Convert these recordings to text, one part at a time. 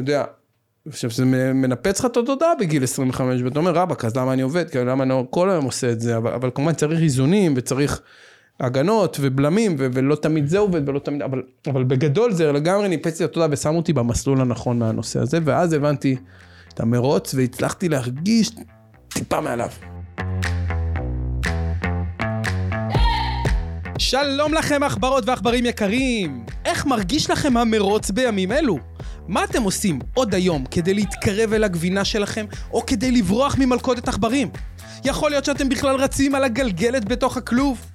אתה יודע, עכשיו זה מנפץ לך את התודעה בגיל 25, ואתה אומר רבאק, אז למה אני עובד, כאילו למה אני כל היום עושה את זה, אבל, אבל כמובן צריך איזונים וצריך הגנות ובלמים, ו- ולא תמיד זה עובד ולא תמיד, אבל, אבל בגדול זה לגמרי ניפץ לי את התודעה ושם אותי במסלול הנכון מהנושא הזה, ואז הבנתי את המרוץ והצלחתי להרגיש טיפה מעליו. שלום לכם עכברות ועכברים יקרים! איך מרגיש לכם המרוץ בימים אלו? מה אתם עושים עוד היום כדי להתקרב אל הגבינה שלכם, או כדי לברוח ממלכודת עכברים? יכול להיות שאתם בכלל רצים על הגלגלת בתוך הכלוב?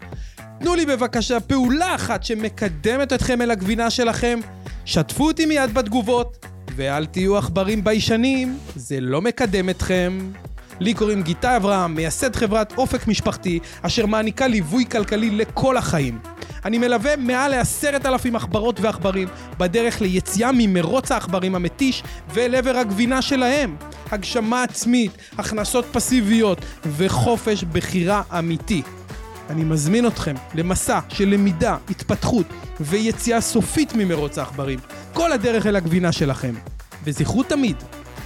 תנו לי בבקשה פעולה אחת שמקדמת אתכם אל הגבינה שלכם, שתפו אותי מיד בתגובות, ואל תהיו עכברים ביישנים, זה לא מקדם אתכם. לי קוראים גיטה אברהם, מייסד חברת אופק משפחתי, אשר מעניקה ליווי כלכלי לכל החיים. אני מלווה מעל לעשרת אלפים עכברות ועכברים בדרך ליציאה ממרוץ העכברים המתיש ואל עבר הגבינה שלהם. הגשמה עצמית, הכנסות פסיביות וחופש בחירה אמיתי. אני מזמין אתכם למסע של למידה, התפתחות ויציאה סופית ממרוץ העכברים. כל הדרך אל הגבינה שלכם. וזכרו תמיד,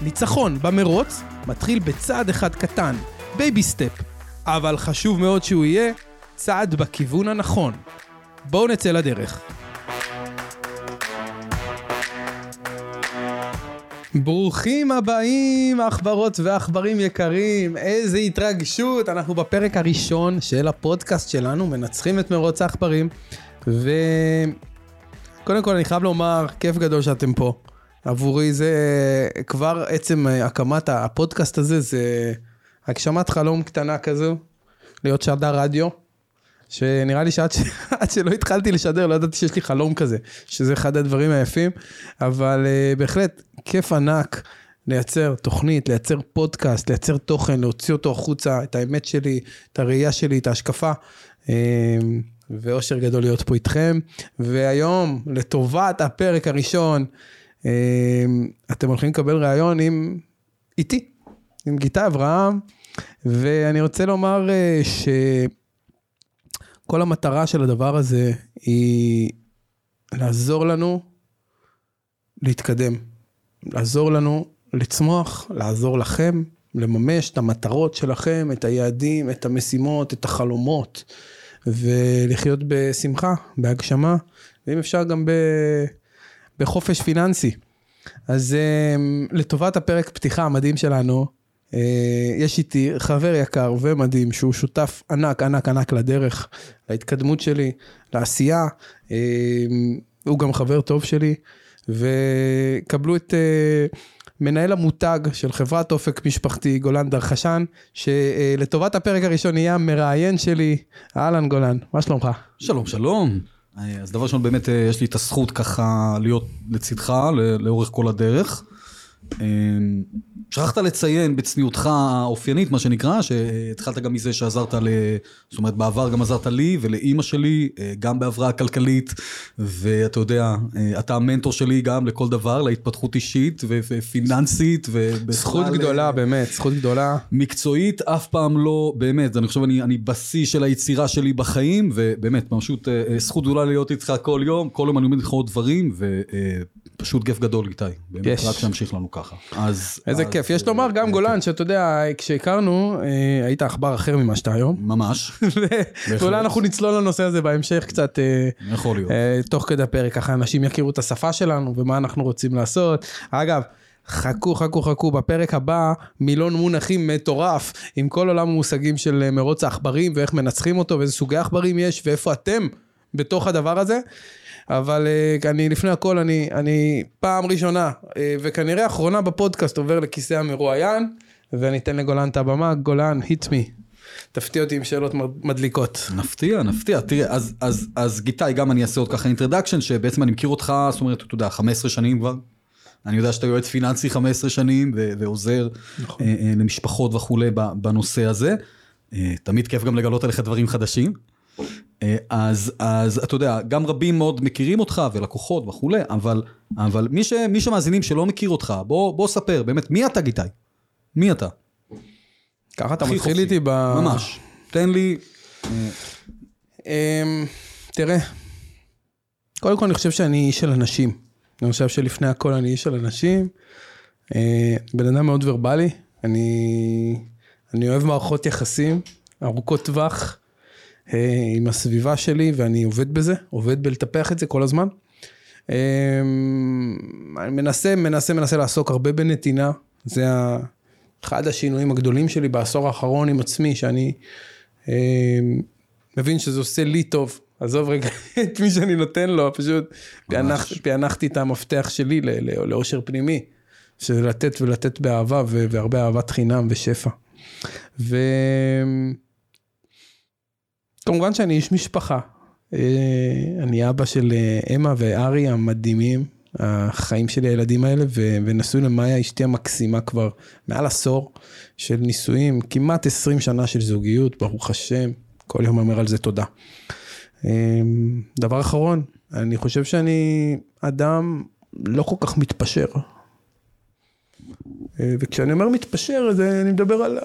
ניצחון במרוץ מתחיל בצעד אחד קטן, baby step, אבל חשוב מאוד שהוא יהיה צעד בכיוון הנכון. בואו נצא לדרך. ברוכים הבאים, עכברות ועכברים יקרים, איזה התרגשות, אנחנו בפרק הראשון של הפודקאסט שלנו, מנצחים את מרוץ העכברים, וקודם כל אני חייב לומר, כיף גדול שאתם פה. עבורי זה כבר עצם הקמת הפודקאסט הזה, זה הגשמת חלום קטנה כזו, להיות שדר רדיו. שנראה לי שעד ש... שלא התחלתי לשדר לא ידעתי שיש לי חלום כזה, שזה אחד הדברים היפים, אבל uh, בהחלט כיף ענק לייצר תוכנית, לייצר פודקאסט, לייצר תוכן, להוציא אותו החוצה, את האמת שלי, את הראייה שלי, את ההשקפה. Uh, ואושר גדול להיות פה איתכם. והיום, לטובת הפרק הראשון, uh, אתם הולכים לקבל ראיון עם איתי, עם גיטה אברהם, ואני רוצה לומר uh, ש... כל המטרה של הדבר הזה היא לעזור לנו להתקדם, לעזור לנו לצמוח, לעזור לכם לממש את המטרות שלכם, את היעדים, את המשימות, את החלומות, ולחיות בשמחה, בהגשמה, ואם אפשר גם בחופש פיננסי. אז לטובת הפרק פתיחה המדהים שלנו, יש איתי חבר יקר ומדהים שהוא שותף ענק ענק ענק לדרך, להתקדמות שלי, לעשייה, אה, הוא גם חבר טוב שלי, וקבלו את אה, מנהל המותג של חברת אופק משפחתי, גולן דרכשן, שלטובת הפרק הראשון יהיה המראיין שלי, אהלן גולן, מה שלומך? שלום שלום. אז דבר ראשון באמת יש לי את הזכות ככה להיות לצדך לאורך כל הדרך. שכחת לציין בצניעותך האופיינית, מה שנקרא, שהתחלת גם מזה שעזרת ל... זאת אומרת, בעבר גם עזרת לי ולאימא שלי, אה, גם בהבראה כלכלית, ואתה יודע, אה, אתה המנטור שלי גם לכל דבר, להתפתחות אישית ופיננסית. זכות גדולה, אה, באמת, זכות גדולה. מקצועית, אף פעם לא, באמת, אני חושב, אני, אני בשיא של היצירה שלי בחיים, ובאמת, פשוט זכות גדולה להיות איתך כל יום, כל יום אני עומד לך עוד דברים, ופשוט כיף גדול איתי. באמת, רק שימשיך לנו ככה. אז... איזה כיף. כיף. יש לומר גם גולן, שאתה יודע, כשהכרנו, אה, היית עכבר אחר ממה שאתה היום. ממש. ואולי אנחנו נצלול לנושא הזה בהמשך קצת, אה, יכול להיות. אה, תוך כדי הפרק, ככה אנשים יכירו את השפה שלנו ומה אנחנו רוצים לעשות. אגב, חכו, חכו, חכו, בפרק הבא מילון מונחים מטורף, עם כל עולם המושגים של מרוץ העכברים ואיך מנצחים אותו ואיזה סוגי עכברים יש ואיפה אתם בתוך הדבר הזה. אבל uh, אני, לפני הכל, אני, אני פעם ראשונה, uh, וכנראה אחרונה בפודקאסט, עובר לכיסא המרואיין, ואני אתן לגולן את הבמה. גולן, hit me. תפתיע אותי עם שאלות מדליקות. נפתיע, נפתיע. תראה, אז, אז, אז גיטאי, גם אני אעשה עוד ככה אינטרדקשן, שבעצם אני מכיר אותך, זאת אומרת, אתה יודע, 15 שנים כבר. אני יודע שאתה יועץ פיננסי 15 שנים ו- ועוזר נכון. אה, אה, למשפחות וכולי בנושא הזה. אה, תמיד כיף גם לגלות עליך דברים חדשים. אה, אז, אז אתה יודע, גם רבים מאוד מכירים אותך ולקוחות וכולי, אבל, אבל מי, ש, מי שמאזינים שלא מכיר אותך, בוא, בוא ספר, באמת, מי אתה גיטאי? מי אתה? ככה אתה מתחיל איתי ב... ממש. תן לי... אמ, תראה, קודם כל אני חושב שאני איש של אנשים. אני חושב שלפני הכל אני איש של אנשים. אה, בן אדם מאוד ורבלי, אני, אני אוהב מערכות יחסים ארוכות טווח אה, עם הסביבה שלי ואני עובד בזה, עובד בלטפח את זה כל הזמן. אה, אני מנסה, מנסה, מנסה לעסוק הרבה בנתינה, זה אחד השינויים הגדולים שלי בעשור האחרון עם עצמי, שאני מבין שזה עושה לי טוב. עזוב רגע את מי שאני נותן לו, פשוט פענחתי, פענחתי את המפתח שלי לאושר פנימי. של לתת ולתת באהבה והרבה אהבת חינם ושפע. וכמובן שאני איש משפחה. אה, אני אבא של אה, אמה וארי המדהימים, החיים שלי הילדים האלה, ונשוי למאיה אשתי המקסימה כבר מעל עשור של נישואים, כמעט 20 שנה של זוגיות, ברוך השם, כל יום אומר על זה תודה. אה, דבר אחרון, אני חושב שאני אדם לא כל כך מתפשר. וכשאני אומר מתפשר, אז אני מדבר על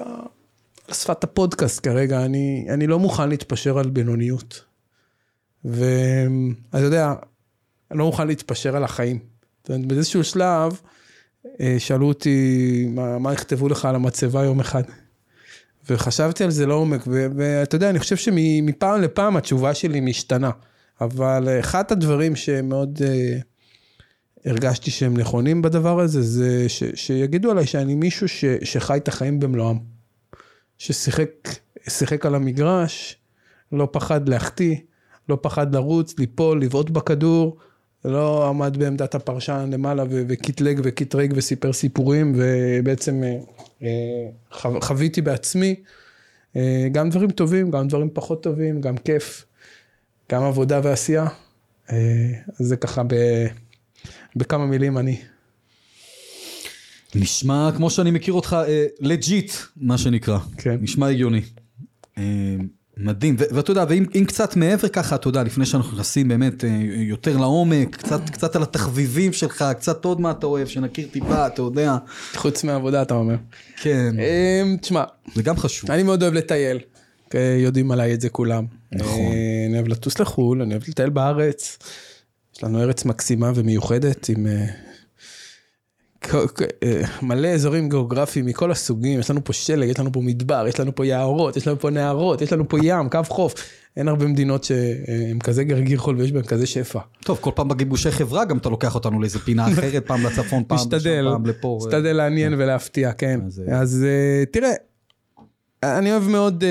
שפת הפודקאסט כרגע, אני, אני לא מוכן להתפשר על בינוניות. ואתה יודע, אני לא מוכן להתפשר על החיים. זאת אומרת, באיזשהו שלב, אה, שאלו אותי, מה, מה יכתבו לך על המצבה יום אחד? וחשבתי על זה לעומק, ואתה יודע, אני חושב שמפעם לפעם התשובה שלי משתנה. אבל אחד הדברים שמאוד... Uh, הרגשתי שהם נכונים בדבר הזה, זה ש, שיגידו עליי שאני מישהו ש, שחי את החיים במלואם. ששיחק על המגרש, לא פחד להחטיא, לא פחד לרוץ, ליפול, לבעוט בכדור, לא עמד בעמדת הפרשן למעלה וקטלג וקטרג וסיפר סיפורים, ובעצם אה, אה, חוויתי בעצמי אה, גם דברים טובים, גם דברים פחות טובים, גם כיף, גם עבודה ועשייה. אז זה ככה ב... בכמה מילים אני. נשמע כמו שאני מכיר אותך, לג'יט, uh, מה שנקרא. כן. נשמע הגיוני. Uh, מדהים, ואתה יודע, ואם קצת מעבר ככה, אתה יודע, לפני שאנחנו נכנסים באמת uh, יותר לעומק, קצת, קצת על התחביבים שלך, קצת עוד מה אתה אוהב, שנכיר טיפה, אתה יודע. חוץ מהעבודה, אתה אומר. כן. Uh, תשמע. זה גם חשוב. אני מאוד אוהב לטייל. יודעים עליי את זה כולם. נכון. אני אוהב לטוס לחו"ל, אני אוהב לטייל בארץ. יש לנו ארץ מקסימה ומיוחדת עם אה, אה, מלא אזורים גיאוגרפיים מכל הסוגים, יש לנו פה שלג, יש לנו פה מדבר, יש לנו פה יערות, יש לנו פה נהרות, יש לנו פה ים, קו חוף. אין הרבה מדינות שהן כזה גרגיר חול ויש בהן כזה שפע. טוב, כל פעם בגיבושי חברה גם אתה לוקח אותנו לאיזה פינה אחרת, פעם לצפון, פעם משתדל, פעם לפה. משתדל לעניין כן. ולהפתיע, כן. אז אה, תראה, אני אוהב מאוד,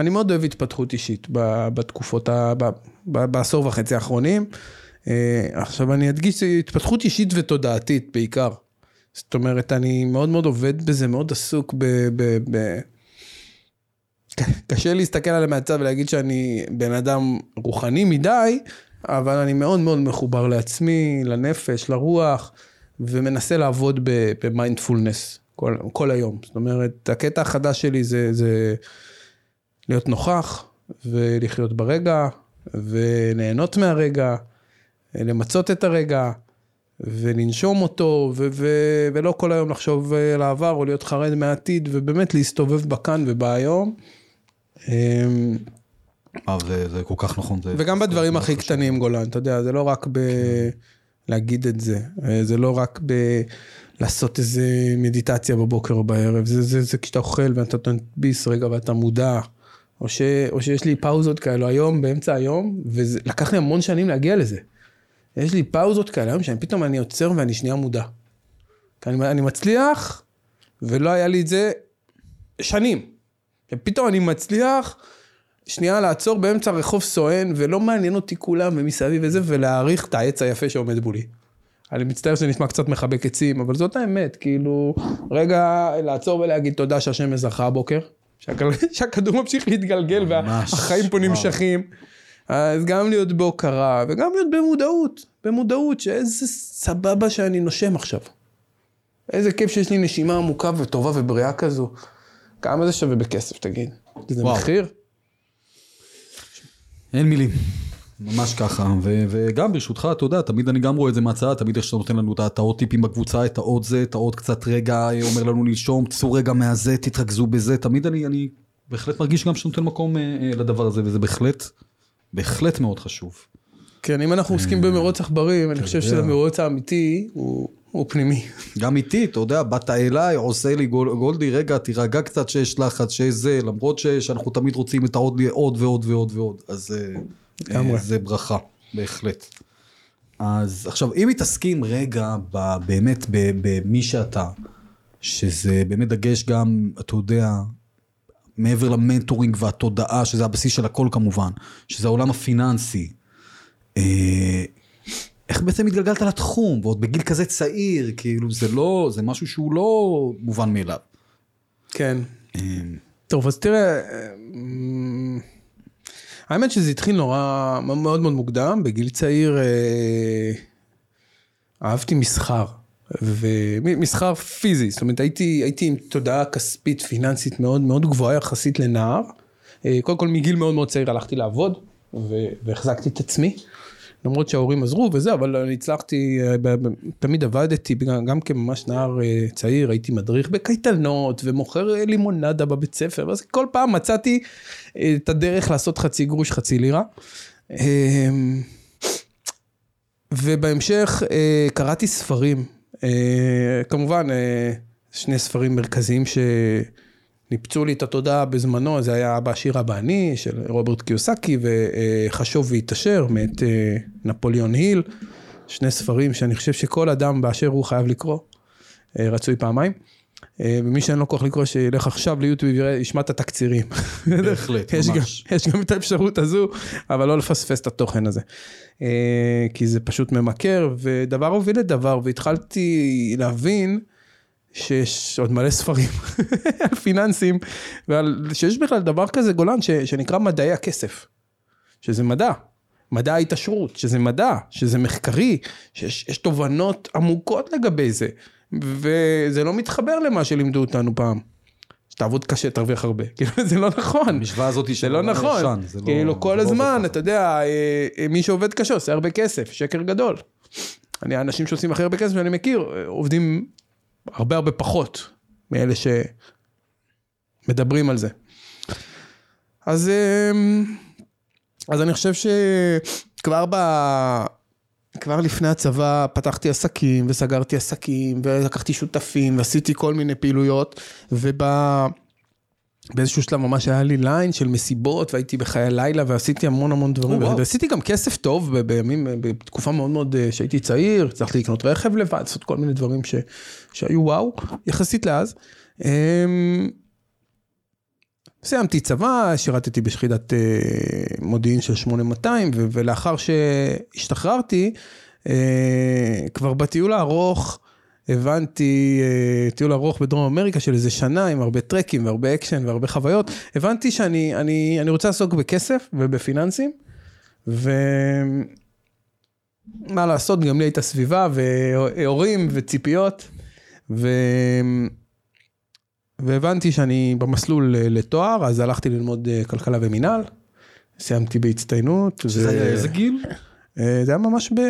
אני מאוד אוהב התפתחות אישית בתקופות, בעשור וחצי האחרונים. אה, עכשיו אני אדגיש התפתחות אישית ותודעתית בעיקר. זאת אומרת, אני מאוד מאוד עובד בזה, מאוד עסוק ב... ב, ב קשה להסתכל עליהם מהצד ולהגיד שאני בן אדם רוחני מדי, אבל אני מאוד מאוד מחובר לעצמי, לנפש, לרוח, ומנסה לעבוד במיינדפולנס כל, כל היום. זאת אומרת, הקטע החדש שלי זה, זה להיות נוכח ולחיות ברגע, וליהנות מהרגע, למצות את הרגע, ולנשום אותו, ו- ו- ולא כל היום לחשוב על העבר או להיות חרד מהעתיד, ובאמת להסתובב בכאן ובהיום. אמ, אה, זה, זה כל כך נכון. זה וגם בדברים הכי קטנים, גולן, אתה יודע, זה לא רק ב... להגיד את זה, זה לא רק ב... לעשות איזה מדיטציה בבוקר או בערב, זה, זה, זה כשאתה אוכל ואתה נותן ביס רגע ואתה מודע. או, ש, או שיש לי פאוזות כאלו היום, באמצע היום, ולקח לי המון שנים להגיע לזה. יש לי פאוזות כאלה היום, שאני פתאום אני עוצר ואני שנייה מודע. כי אני, אני מצליח, ולא היה לי את זה שנים. ופתאום אני מצליח שנייה לעצור באמצע רחוב סואן, ולא מעניין אותי כולם ומסביב וזה, ולהעריך את העץ היפה שעומד מולי. אני מצטער שזה נשמע קצת מחבק עצים, אבל זאת האמת, כאילו, רגע לעצור ולהגיד תודה שהשם מזרחה הבוקר. שהכדור ממשיך להתגלגל והחיים פה נמשכים. אז גם להיות בהוקרה וגם להיות במודעות, במודעות שאיזה סבבה שאני נושם עכשיו. איזה כיף שיש לי נשימה עמוקה וטובה ובריאה כזו. כמה זה שווה בכסף תגיד? זה מחיר? אין מילים. ממש ככה, ו- וגם ברשותך, אתה יודע, תמיד אני גם רואה את זה מהצד, תמיד איך שאתה נותן לנו את העוד טיפים בקבוצה, את העוד זה, את העוד קצת רגע, אומר לנו לנשום, צאו רגע מהזה, תתרכזו בזה, תמיד אני, אני בהחלט מרגיש גם שנותן מקום אה, אה, לדבר הזה, וזה בהחלט, בהחלט מאוד חשוב. כן, אם אנחנו עוסקים במרוץ עכברים, אני חושב שהמרוץ האמיתי הוא... הוא פנימי. גם איתי, אתה יודע, באת אליי, עושה לי גול, גולדי, רגע, תירגע קצת שיש לחץ, שיש זה, למרות ש, שאנחנו תמיד רוצים את העוד עוד ועוד ועוד ועוד, אז אה, זה ברכה, בהחלט. אז עכשיו, אם מתעסקים רגע ב, באמת במי שאתה, שזה באמת דגש גם, אתה יודע, מעבר ל mentoring והתודעה, שזה הבסיס של הכל כמובן, שזה העולם הפיננסי. אה, איך בעצם התגלגלת לתחום, ועוד בגיל כזה צעיר, כאילו זה לא, זה משהו שהוא לא מובן מאליו. כן. אה, טוב, אז תראה, האמת שזה התחיל נורא, מאוד מאוד מוקדם, בגיל צעיר אה, אהבתי מסחר, ומסחר פיזי, זאת אומרת הייתי, הייתי עם תודעה כספית פיננסית מאוד מאוד גבוהה יחסית לנער. אה, קודם כל מגיל מאוד מאוד צעיר הלכתי לעבוד, והחזקתי את עצמי. למרות שההורים עזרו וזה, אבל אני הצלחתי, אה, תמיד עבדתי, גם כממש נער אה, צעיר, הייתי מדריך בקייטנות ומוכר לימונדה בבית ספר, אז כל פעם מצאתי את הדרך לעשות חצי גרוש, חצי לירה. ובהמשך קראתי ספרים, כמובן שני ספרים מרכזיים ש... ניפצו לי את התודעה בזמנו, זה היה אבא עשיר אבא אני, של רוברט קיוסקי, וחשוב והתעשר, מאת אה, נפוליאון היל, שני ספרים שאני חושב שכל אדם באשר הוא חייב לקרוא, אה, רצוי פעמיים. אה, ומי שאין לו כוח לקרוא, שילך עכשיו ליוטיוב וישמע את התקצירים. בהחלט, ממש. יש גם את האפשרות הזו, אבל לא לפספס את התוכן הזה. כי זה פשוט ממכר, ודבר הוביל לדבר, והתחלתי להבין, שיש עוד מלא ספרים על פיננסים, ועל שיש בכלל דבר כזה גולן ש, שנקרא מדעי הכסף, שזה מדע, מדע ההתעשרות, שזה מדע, שזה מחקרי, שיש תובנות עמוקות לגבי זה, וזה לא מתחבר למה שלימדו אותנו פעם. שתעבוד קשה, תרוויח הרבה. כאילו, זה לא נכון. המשוואה הזאת היא זה לא נכון. ישן, זה לא, כאילו, כל לא הזמן, אתה יודע, אה, אה, מי שעובד קשה עושה הרבה כסף, שקר גדול. אני, האנשים שעושים הכי הרבה כסף שאני מכיר, אה, עובדים הרבה הרבה פחות מאלה שמדברים על זה. אז, אז אני חושב שכבר ב... כבר לפני הצבא פתחתי עסקים וסגרתי עסקים ולקחתי שותפים ועשיתי כל מיני פעילויות וב... באיזשהו שלב ממש היה לי ליין של מסיבות והייתי בחיי לילה ועשיתי המון המון דברים. Oh, ועשיתי גם כסף טוב בימים, בתקופה מאוד מאוד אה, שהייתי צעיר, הצלחתי לקנות רכב לבד, לעשות כל מיני דברים ש, שהיו וואו, יחסית לאז. סיימתי צבא, שירתתי ביחידת אה, מודיעין של 8200 ולאחר שהשתחררתי, אה, כבר בטיול הארוך, הבנתי, אה, טיול ארוך בדרום אמריקה של איזה שנה עם הרבה טרקים והרבה אקשן והרבה חוויות, הבנתי שאני אני, אני רוצה לעסוק בכסף ובפיננסים, ומה לעשות, גם לי הייתה סביבה והורים וציפיות, ו... והבנתי שאני במסלול לתואר, אז הלכתי ללמוד אה, כלכלה ומינהל, סיימתי בהצטיינות. שזה ו... היה איזה גיל? אה, זה היה ממש ב...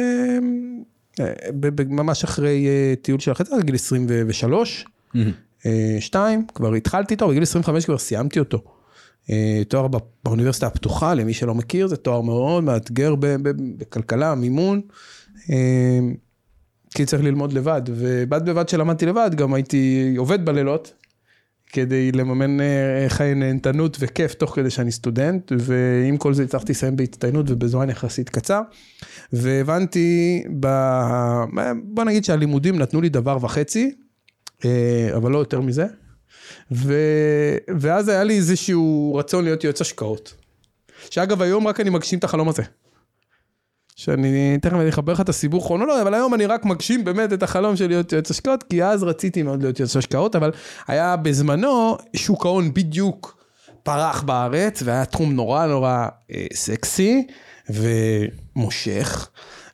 ממש אחרי אה, טיול של החצי, גיל 23, אה, שתיים, כבר התחלתי איתו, בגיל 25 כבר סיימתי אותו. אה, תואר באוניברסיטה הפתוחה, למי שלא מכיר, זה תואר מאוד מאתגר בכלכלה, מימון. כי צריך ללמוד לבד, ובד בבד שלמדתי לבד, גם הייתי עובד בלילות, כדי לממן חיי נהנתנות וכיף תוך כדי שאני סטודנט, ועם כל זה הצלחתי לסיים בהצטיינות ובזמן יחסית קצר. והבנתי, ב... בוא נגיד שהלימודים נתנו לי דבר וחצי, אה, אבל לא יותר מזה. ו... ואז היה לי איזשהו רצון להיות יועץ השקעות. שאגב, היום רק אני מגשים את החלום הזה. שאני תכף אני אחבר לך את הסיבור כרונולוגי, אבל היום אני רק מגשים באמת את החלום של להיות יועץ השקעות, כי אז רציתי מאוד להיות יועץ השקעות, אבל היה בזמנו שוק ההון בדיוק פרח בארץ, והיה תחום נורא נורא אה, סקסי, ומושך.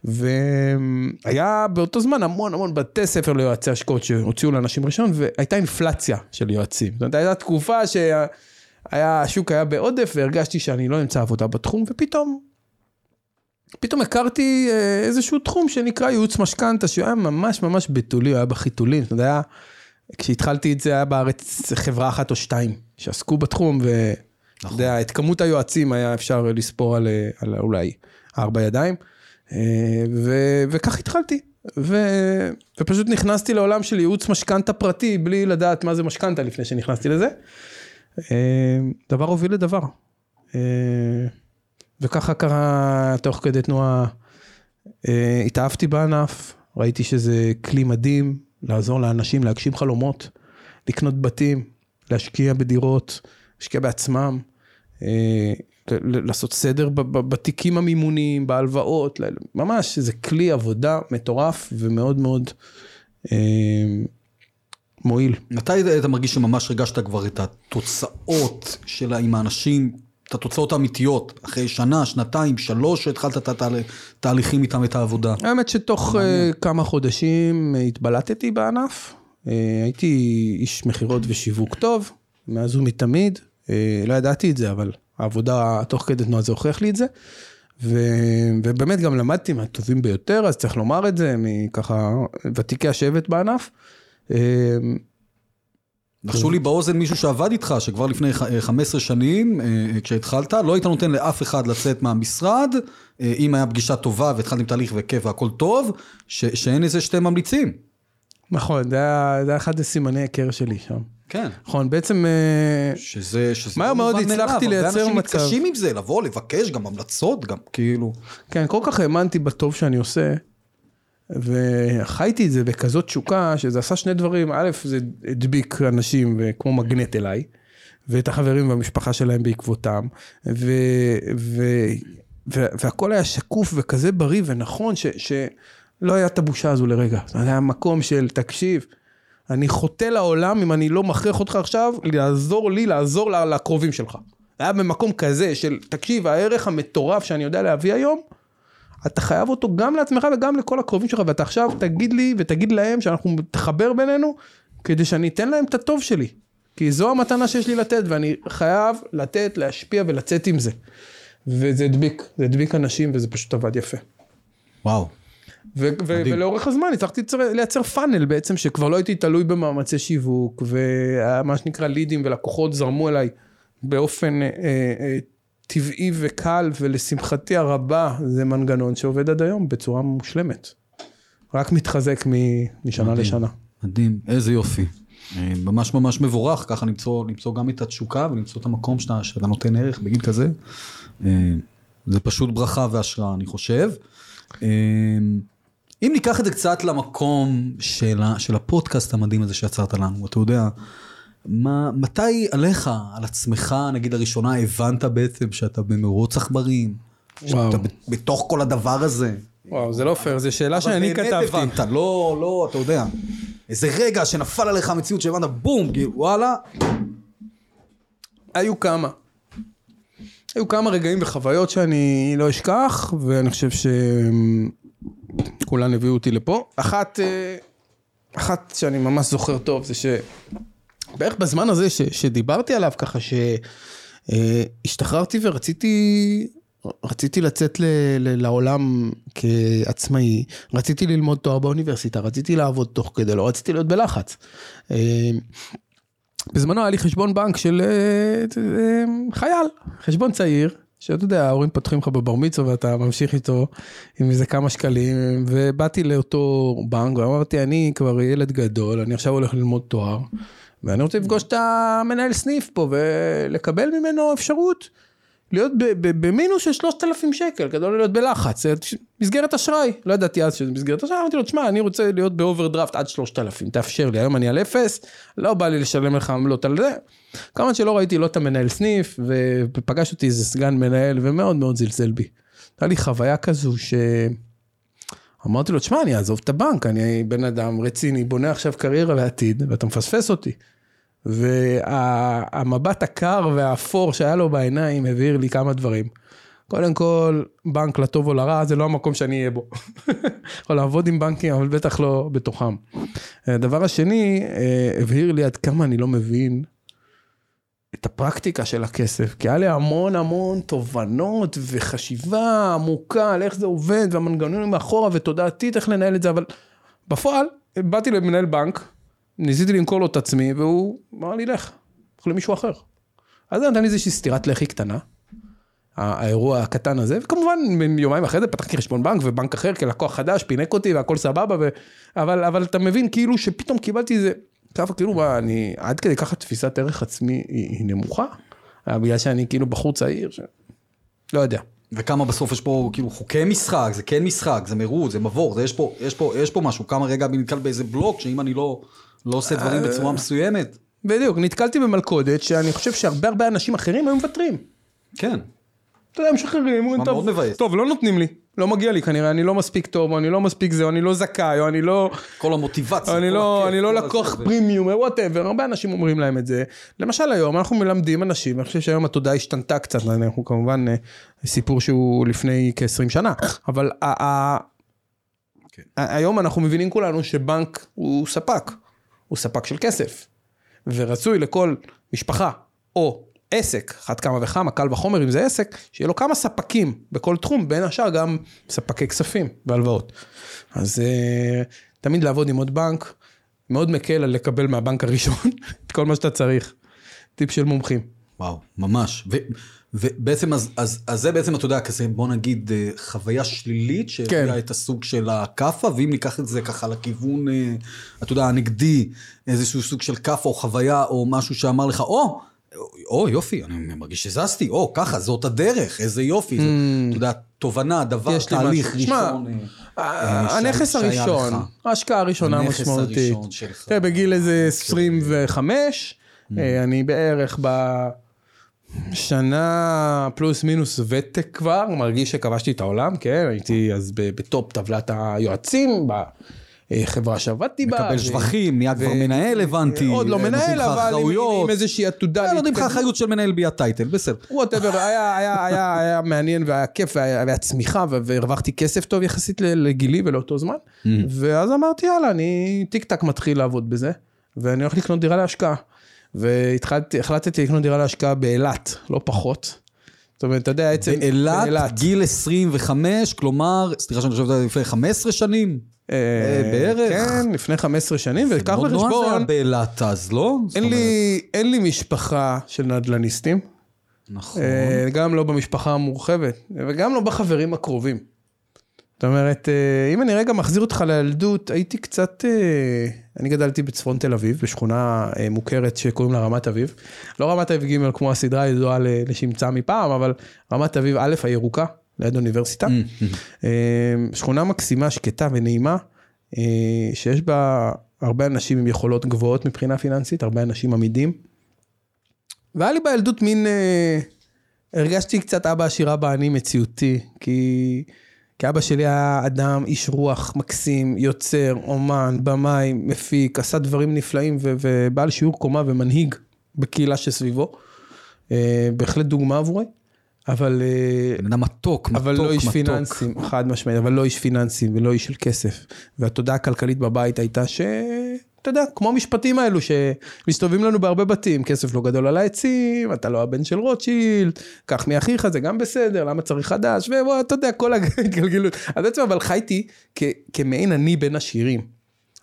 והיה באותו זמן המון המון בתי ספר ליועצי השקעות שהוציאו לאנשים ראשון, והייתה אינפלציה של יועצים. זאת אומרת, הייתה תקופה שהיה, השוק היה בעודף והרגשתי שאני לא אמצא עבודה בתחום, ופתאום, פתאום הכרתי אה, איזשהו תחום שנקרא ייעוץ משכנתה, שהוא היה ממש ממש בתולי, הוא היה בחיתולים. זאת אומרת, היה, כשהתחלתי את זה היה בארץ חברה אחת או שתיים שעסקו בתחום, ו... נכון. יודע, את כמות היועצים היה אפשר לספור על, על אולי ארבע ידיים. ו- וכך התחלתי. ו- ופשוט נכנסתי לעולם של ייעוץ משכנתה פרטי, בלי לדעת מה זה משכנתה לפני שנכנסתי לזה. דבר הוביל לדבר. וככה קרה תוך כדי תנועה, התאהבתי בענף, ראיתי שזה כלי מדהים לעזור לאנשים להגשים חלומות, לקנות בתים, להשקיע בדירות, להשקיע בעצמם, אה, לעשות סדר בתיקים המימוניים, בהלוואות, ממש, זה כלי עבודה מטורף ומאוד מאוד אה, מועיל. מתי אתה מרגיש שממש הרגשת כבר את התוצאות שלה עם האנשים, את התוצאות האמיתיות, אחרי שנה, שנתיים, שלוש, שהתחלת את התהליכים איתם, את העבודה? האמת שתוך אה, כמה חודשים התבלטתי בענף. הייתי איש מכירות ושיווק טוב, מאז ומתמיד. אה, לא ידעתי את זה, אבל העבודה תוך כדי תנועה זה הוכיח לי את זה. ו... ובאמת גם למדתי מהטובים ביותר, אז צריך לומר את זה, מככה ותיקי השבט בענף. אה, נחשו לי באוזן מישהו שעבד איתך, שכבר לפני 15 שנים, אה, כשהתחלת, לא היית נותן לאף אחד לצאת מהמשרד, אם היה פגישה טובה והתחלתם תהליך וכיף והכל טוב, ש... שאין איזה שתי ממליצים. נכון, זה היה, אחד הסימני היכר שלי שם. כן. נכון, בעצם... אה, שזה, שזה מהר לא מאוד הצלחתי לייצר מצב. אנשים מתקשים עם זה, לבוא, לבקש, גם המלצות, גם כאילו. כן, כל כך האמנתי בטוב שאני עושה, וחייתי את זה בכזאת תשוקה, שזה עשה שני דברים. א', זה הדביק אנשים כמו מגנט אליי, ואת החברים והמשפחה שלהם בעקבותם, ו... ו... ו... והכל היה שקוף וכזה בריא ונכון, ש... שלא היה את הבושה הזו לרגע. זה היה מקום של, תקשיב, אני חוטא לעולם אם אני לא מכריח אותך עכשיו לעזור לי, לעזור לקרובים שלך. היה במקום כזה של, תקשיב, הערך המטורף שאני יודע להביא היום, אתה חייב אותו גם לעצמך וגם לכל הקרובים שלך, ואתה עכשיו תגיד לי ותגיד להם שאנחנו נתחבר בינינו, כדי שאני אתן להם את הטוב שלי. כי זו המתנה שיש לי לתת, ואני חייב לתת, להשפיע ולצאת עם זה. וזה הדביק, זה הדביק אנשים וזה פשוט עבד יפה. וואו. ו- ו- ולאורך הזמן הצלחתי לייצר פאנל בעצם שכבר לא הייתי תלוי במאמצי שיווק ומה שנקרא לידים ולקוחות זרמו אליי באופן אה, אה, טבעי וקל ולשמחתי הרבה זה מנגנון שעובד עד היום בצורה מושלמת. רק מתחזק משנה מדהים, לשנה. מדהים, איזה יופי. אה, ממש ממש מבורך, ככה למצוא, למצוא גם את התשוקה ולמצוא את המקום שאתה, שאתה נותן ערך בגיל כזה. אה, זה פשוט ברכה והשראה, אני חושב. אה, אם ניקח את זה קצת למקום של, ה, של הפודקאסט המדהים הזה שיצרת לנו, אתה יודע, מה, מתי עליך, על עצמך, נגיד הראשונה, הבנת בעצם שאתה במרוץ עכברים? שאתה בתוך כל הדבר הזה? וואו, זה לא פייר, זו שאלה שאני כתבתי. אבל באמת הבנת, לא, לא, אתה יודע, איזה רגע שנפל עליך המציאות שהבנת, בום, וואלה. היו כמה. היו כמה רגעים וחוויות שאני לא אשכח, ואני חושב שכולן הביאו אותי לפה. אחת, אה, אחת שאני ממש זוכר טוב, זה שבערך בזמן הזה ש, שדיברתי עליו, ככה שהשתחררתי ורציתי רציתי לצאת ל, ל, לעולם כעצמאי, רציתי ללמוד תואר באוניברסיטה, רציתי לעבוד תוך כדי, לא רציתי להיות בלחץ. אה, בזמנו היה לי חשבון בנק של אה, אה, חייל, חשבון צעיר, שאתה יודע, ההורים פותחים לך בבר מצווה ואתה ממשיך איתו עם איזה כמה שקלים, ובאתי לאותו בנק ואמרתי, אני כבר ילד גדול, אני עכשיו הולך ללמוד תואר, ואני רוצה לפגוש את המנהל סניף פה ולקבל ממנו אפשרות. להיות במינוס של 3,000 שקל, כדי לא להיות בלחץ, מסגרת אשראי, לא ידעתי אז שזה מסגרת אשראי, אמרתי לו, תשמע, אני רוצה להיות באוברדרפט עד 3,000, תאפשר לי, היום אני על אפס, לא בא לי לשלם לך עמלות על זה. כמובן שלא ראיתי לא את המנהל סניף, ופגש אותי איזה סגן מנהל, ומאוד מאוד זלזל בי. הייתה לי חוויה כזו ש... אמרתי לו, תשמע, אני אעזוב את הבנק, אני בן אדם רציני, בונה עכשיו קריירה לעתיד, ואתה מפספס אותי. והמבט הקר והאפור שהיה לו בעיניים הבהיר לי כמה דברים. קודם כל, בנק לטוב או לרע זה לא המקום שאני אהיה בו. יכול לעבוד עם בנקים, אבל בטח לא בתוכם. הדבר השני, אה, הבהיר לי עד כמה אני לא מבין את הפרקטיקה של הכסף, כי היה לי המון המון תובנות וחשיבה עמוקה על איך זה עובד, והמנגנונים מאחורה ותודעתית איך לנהל את זה, אבל בפועל, באתי למנהל בנק, ניסיתי למכור לו את עצמי, והוא אמר לי, לך, לך למישהו אחר. אז זה נתן לי איזושהי סטירת לחי קטנה. האירוע הקטן הזה, וכמובן יומיים אחרי זה פתחתי חשבון בנק ובנק אחר כלקוח חדש, פינק אותי והכל סבבה, ו... אבל, אבל אתה מבין כאילו שפתאום קיבלתי איזה, ככה כאילו מה, אני עד כדי ככה תפיסת ערך עצמי היא, היא נמוכה, בגלל שאני כאילו בחור צעיר, ש... לא יודע. וכמה בסוף יש פה כאילו חוקי משחק, זה כן משחק, זה מרוץ, זה מבוא, זה יש פה, יש פה, יש פה משהו, כמה רגע אני נתקל באיזה בלוק, שאם אני לא, לא עושה דברים אה, בצורה מסוימת. בדיוק, נתקלתי במלכודת שאני חושב שהרבה הרבה אנשים אחרים היו מוותרים. כן. אתה יודע, משחררים, אומרים, טוב. טוב, לא נותנים לי, לא מגיע לי כנראה, אני לא מספיק טוב, או אני לא מספיק זה, או אני לא זכאי, או אני לא, כל המוטיבציה. אני כל לא, הכיף, אני לא לקוח פרימיום, whatever, הרבה אנשים אומרים להם את זה. למשל היום אנחנו מלמדים אנשים, אני חושב שהיום התודעה השתנתה קצת, אנחנו כמובן אה, סיפור שהוא לפני כ-20 שנה, אבל כן. היום אנחנו מבינים כולנו שבנק הוא ספק, הוא ספק של כסף, ורצוי לכל משפחה או עסק, אחת כמה וכמה, קל וחומר אם זה עסק, שיהיה לו כמה ספקים בכל תחום, בין השאר גם ספקי כספים והלוואות. אז אה, תמיד לעבוד עם עוד בנק, מאוד מקל על לקבל מהבנק הראשון את כל מה שאתה צריך. טיפ של מומחים. וואו, ממש. ו, ובעצם, אז, אז, אז זה בעצם, אתה יודע, כזה, בוא נגיד, אה, חוויה שלילית, שהביאה כן. את הסוג של הכאפה, ואם ניקח את זה ככה לכיוון, אה, אתה יודע, הנגדי, איזשהו סוג של כאפה או חוויה, או משהו שאמר לך, או, או, יופי, אני מרגיש שזזתי, או, ככה, זאת הדרך, איזה יופי. זה, אתה יודע, תובנה, דבר, Mm. תהליך. שמע, ראשון. אה, אה, הנכס שהיה הראשון, לך. ההשקעה הראשונה הנכס המשמעותית. הראשון שלך. תראה, בגיל איזה 25, Mm. אה, אני בערך בשנה פלוס מינוס ותק כבר, מרגיש שכבשתי את העולם, כן, הייתי אז ב top טבלת היועצים, בחברה שעבדתי בה. מקבל שבחים, נהיה כבר מנהל, הבנתי. עוד לא מנהל, אבל עם- איזושהי עתודה. לא נותנים לך. אחריות של מנהל בלי ה title, בסדר. whatever, היה, מעניין והיה כיף והיה, צמיחה והרווחתי כסף טוב יחסית לגילי ולאותו זמן. Mm. ואז אמרתי יאללה, אני טיק טק מתחיל לעבוד בזה, ואני הולך לקנות דירה להשקעה. והתחלתי, החלטתי לקנות דירה להשקעה באילת, לא פחות. זאת אומרת, אתה יודע, עצם... באילת, גיל 25, כלומר, סליחה שאני חושב לפני 15 שנים. אה, בערך. כן, לפני 15 שנים, וקח נורא זה היה בחשבון, באילת אז, לא? אין לי, משפחה של נדל"ניסטים. נכון. אה, גם לא במשפחה המורחבת, וגם לא בחברים הקרובים. זאת אומרת, אה, אם אני רגע מחזיר אותך לילדות, הייתי קצת, אני גדלתי בצפון תל אביב, בשכונה מוכרת שקוראים לה רמת אביב. לא רמת אביב ג' כמו הסדרה הידועה לשמצה מפעם, אבל רמת אביב א' הירוקה, ליד אוניברסיטה. אה, שכונה מקסימה, שקטה ונעימה, אה, שיש בה הרבה אנשים עם יכולות גבוהות מבחינה פיננסית, הרבה אנשים עמידים. והיה לי בילדות מין, אה, הרגשתי קצת אבא עשיר אבא אני מציאותי, כי, כי אבא שלי היה אדם, איש רוח מקסים, יוצר, אומן, במאי, מפיק, עשה דברים נפלאים ו- ובעל שיעור קומה ומנהיג בקהילה שסביבו. אה, בהחלט דוגמה עבורי, אבל... אה, בן אדם מתוק, מתוק, אבל לא איש מתוק. פיננסים, חד משמעית, אבל לא איש פיננסים ולא איש של כסף. והתודעה הכלכלית בבית הייתה ש... אתה יודע, כמו המשפטים האלו שמסתובבים לנו בהרבה בתים, כסף לא גדול על העצים, אתה לא הבן של רוטשילד, קח מאחיך, זה גם בסדר, למה צריך חדש, ואתה יודע, כל ההתגלגלות. אז בעצם אבל חייתי כ- כמעין אני בין עשירים.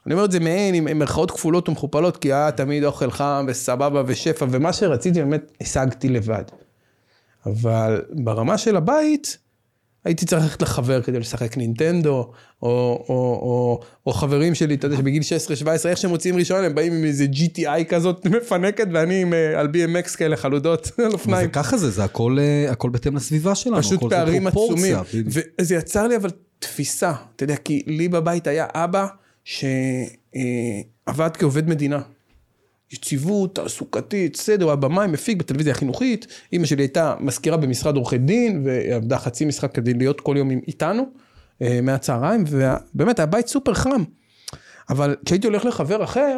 אני אומר את זה מעין עם עם מירכאות כפולות ומכופלות, כי היה תמיד אוכל חם וסבבה ושפע, ומה שרציתי באמת השגתי לבד. אבל ברמה של הבית, הייתי צריך ללכת לחבר כדי לשחק נינטנדו, או, או, או, או חברים שלי, אתה יודע, שבגיל 16-17, איך שהם מוציאים ראשון, הם באים עם איזה GTI כזאת מפנקת, ואני עם, אה, על BMX כאלה חלודות על אופניים. וככה זה, זה הכל, אה, הכל בהתאם לסביבה שלנו. פשוט פערים עצומים. וזה יצר לי אבל תפיסה, אתה יודע, כי לי בבית היה אבא שעבד כעובד מדינה. יציבות, תעסוקתית, סדר, הוא היה במאי, מפיק בטלוויזיה החינוכית. אימא שלי הייתה מזכירה במשרד עורכי דין, ועבדה חצי משחק כדי להיות כל יום איתנו, אה, מהצהריים, ובאמת היה בית סופר חם. אבל כשהייתי הולך לחבר אחר,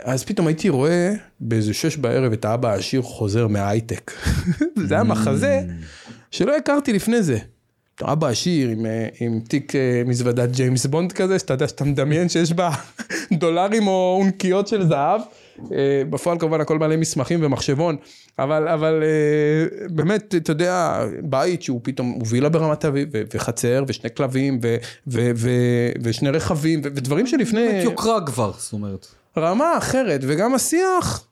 אז פתאום הייתי רואה באיזה שש בערב את האבא העשיר חוזר מההייטק. זה היה מחזה שלא הכרתי לפני זה. אבא עשיר עם, אה, עם תיק אה, מזוודת ג'יימס בונד כזה, שאתה יודע שאתה מדמיין שיש בה דולרים או אונקיות של זהב. אה, בפועל כמובן הכל מלא מסמכים ומחשבון, אבל, אבל אה, באמת, אתה יודע, בית שהוא פתאום, הוא וילה ברמת אביב, וחצר, ושני כלבים, ו- ו- ו- ושני רכבים, ו- ודברים שלפני... יוקרה כבר, זאת אומרת. רמה אחרת, וגם השיח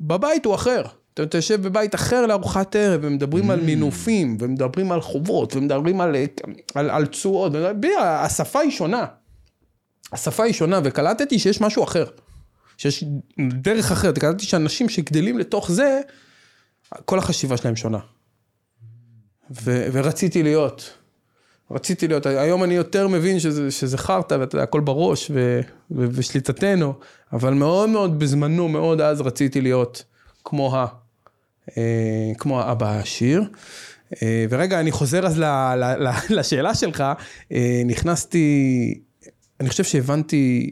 בבית הוא אחר. אתה, אתה יושב בבית אחר לארוחת ערב, ומדברים mm. על מינופים, ומדברים על חובות, ומדברים על, על, על תשואות, השפה היא שונה. השפה היא שונה, וקלטתי שיש משהו אחר. שיש דרך אחרת, קלטתי שאנשים שגדלים לתוך זה, כל החשיבה שלהם שונה. ו, ורציתי להיות. רציתי להיות, היום אני יותר מבין שזה, שזה חרטא ואתה יודע, הכל בראש ו, ו, ושליטתנו, אבל מאוד מאוד בזמנו, מאוד אז רציתי להיות כמו ה... אה, כמו האבא העשיר. אה, ורגע, אני חוזר אז ל, ל, ל, לשאלה שלך, אה, נכנסתי, אני חושב שהבנתי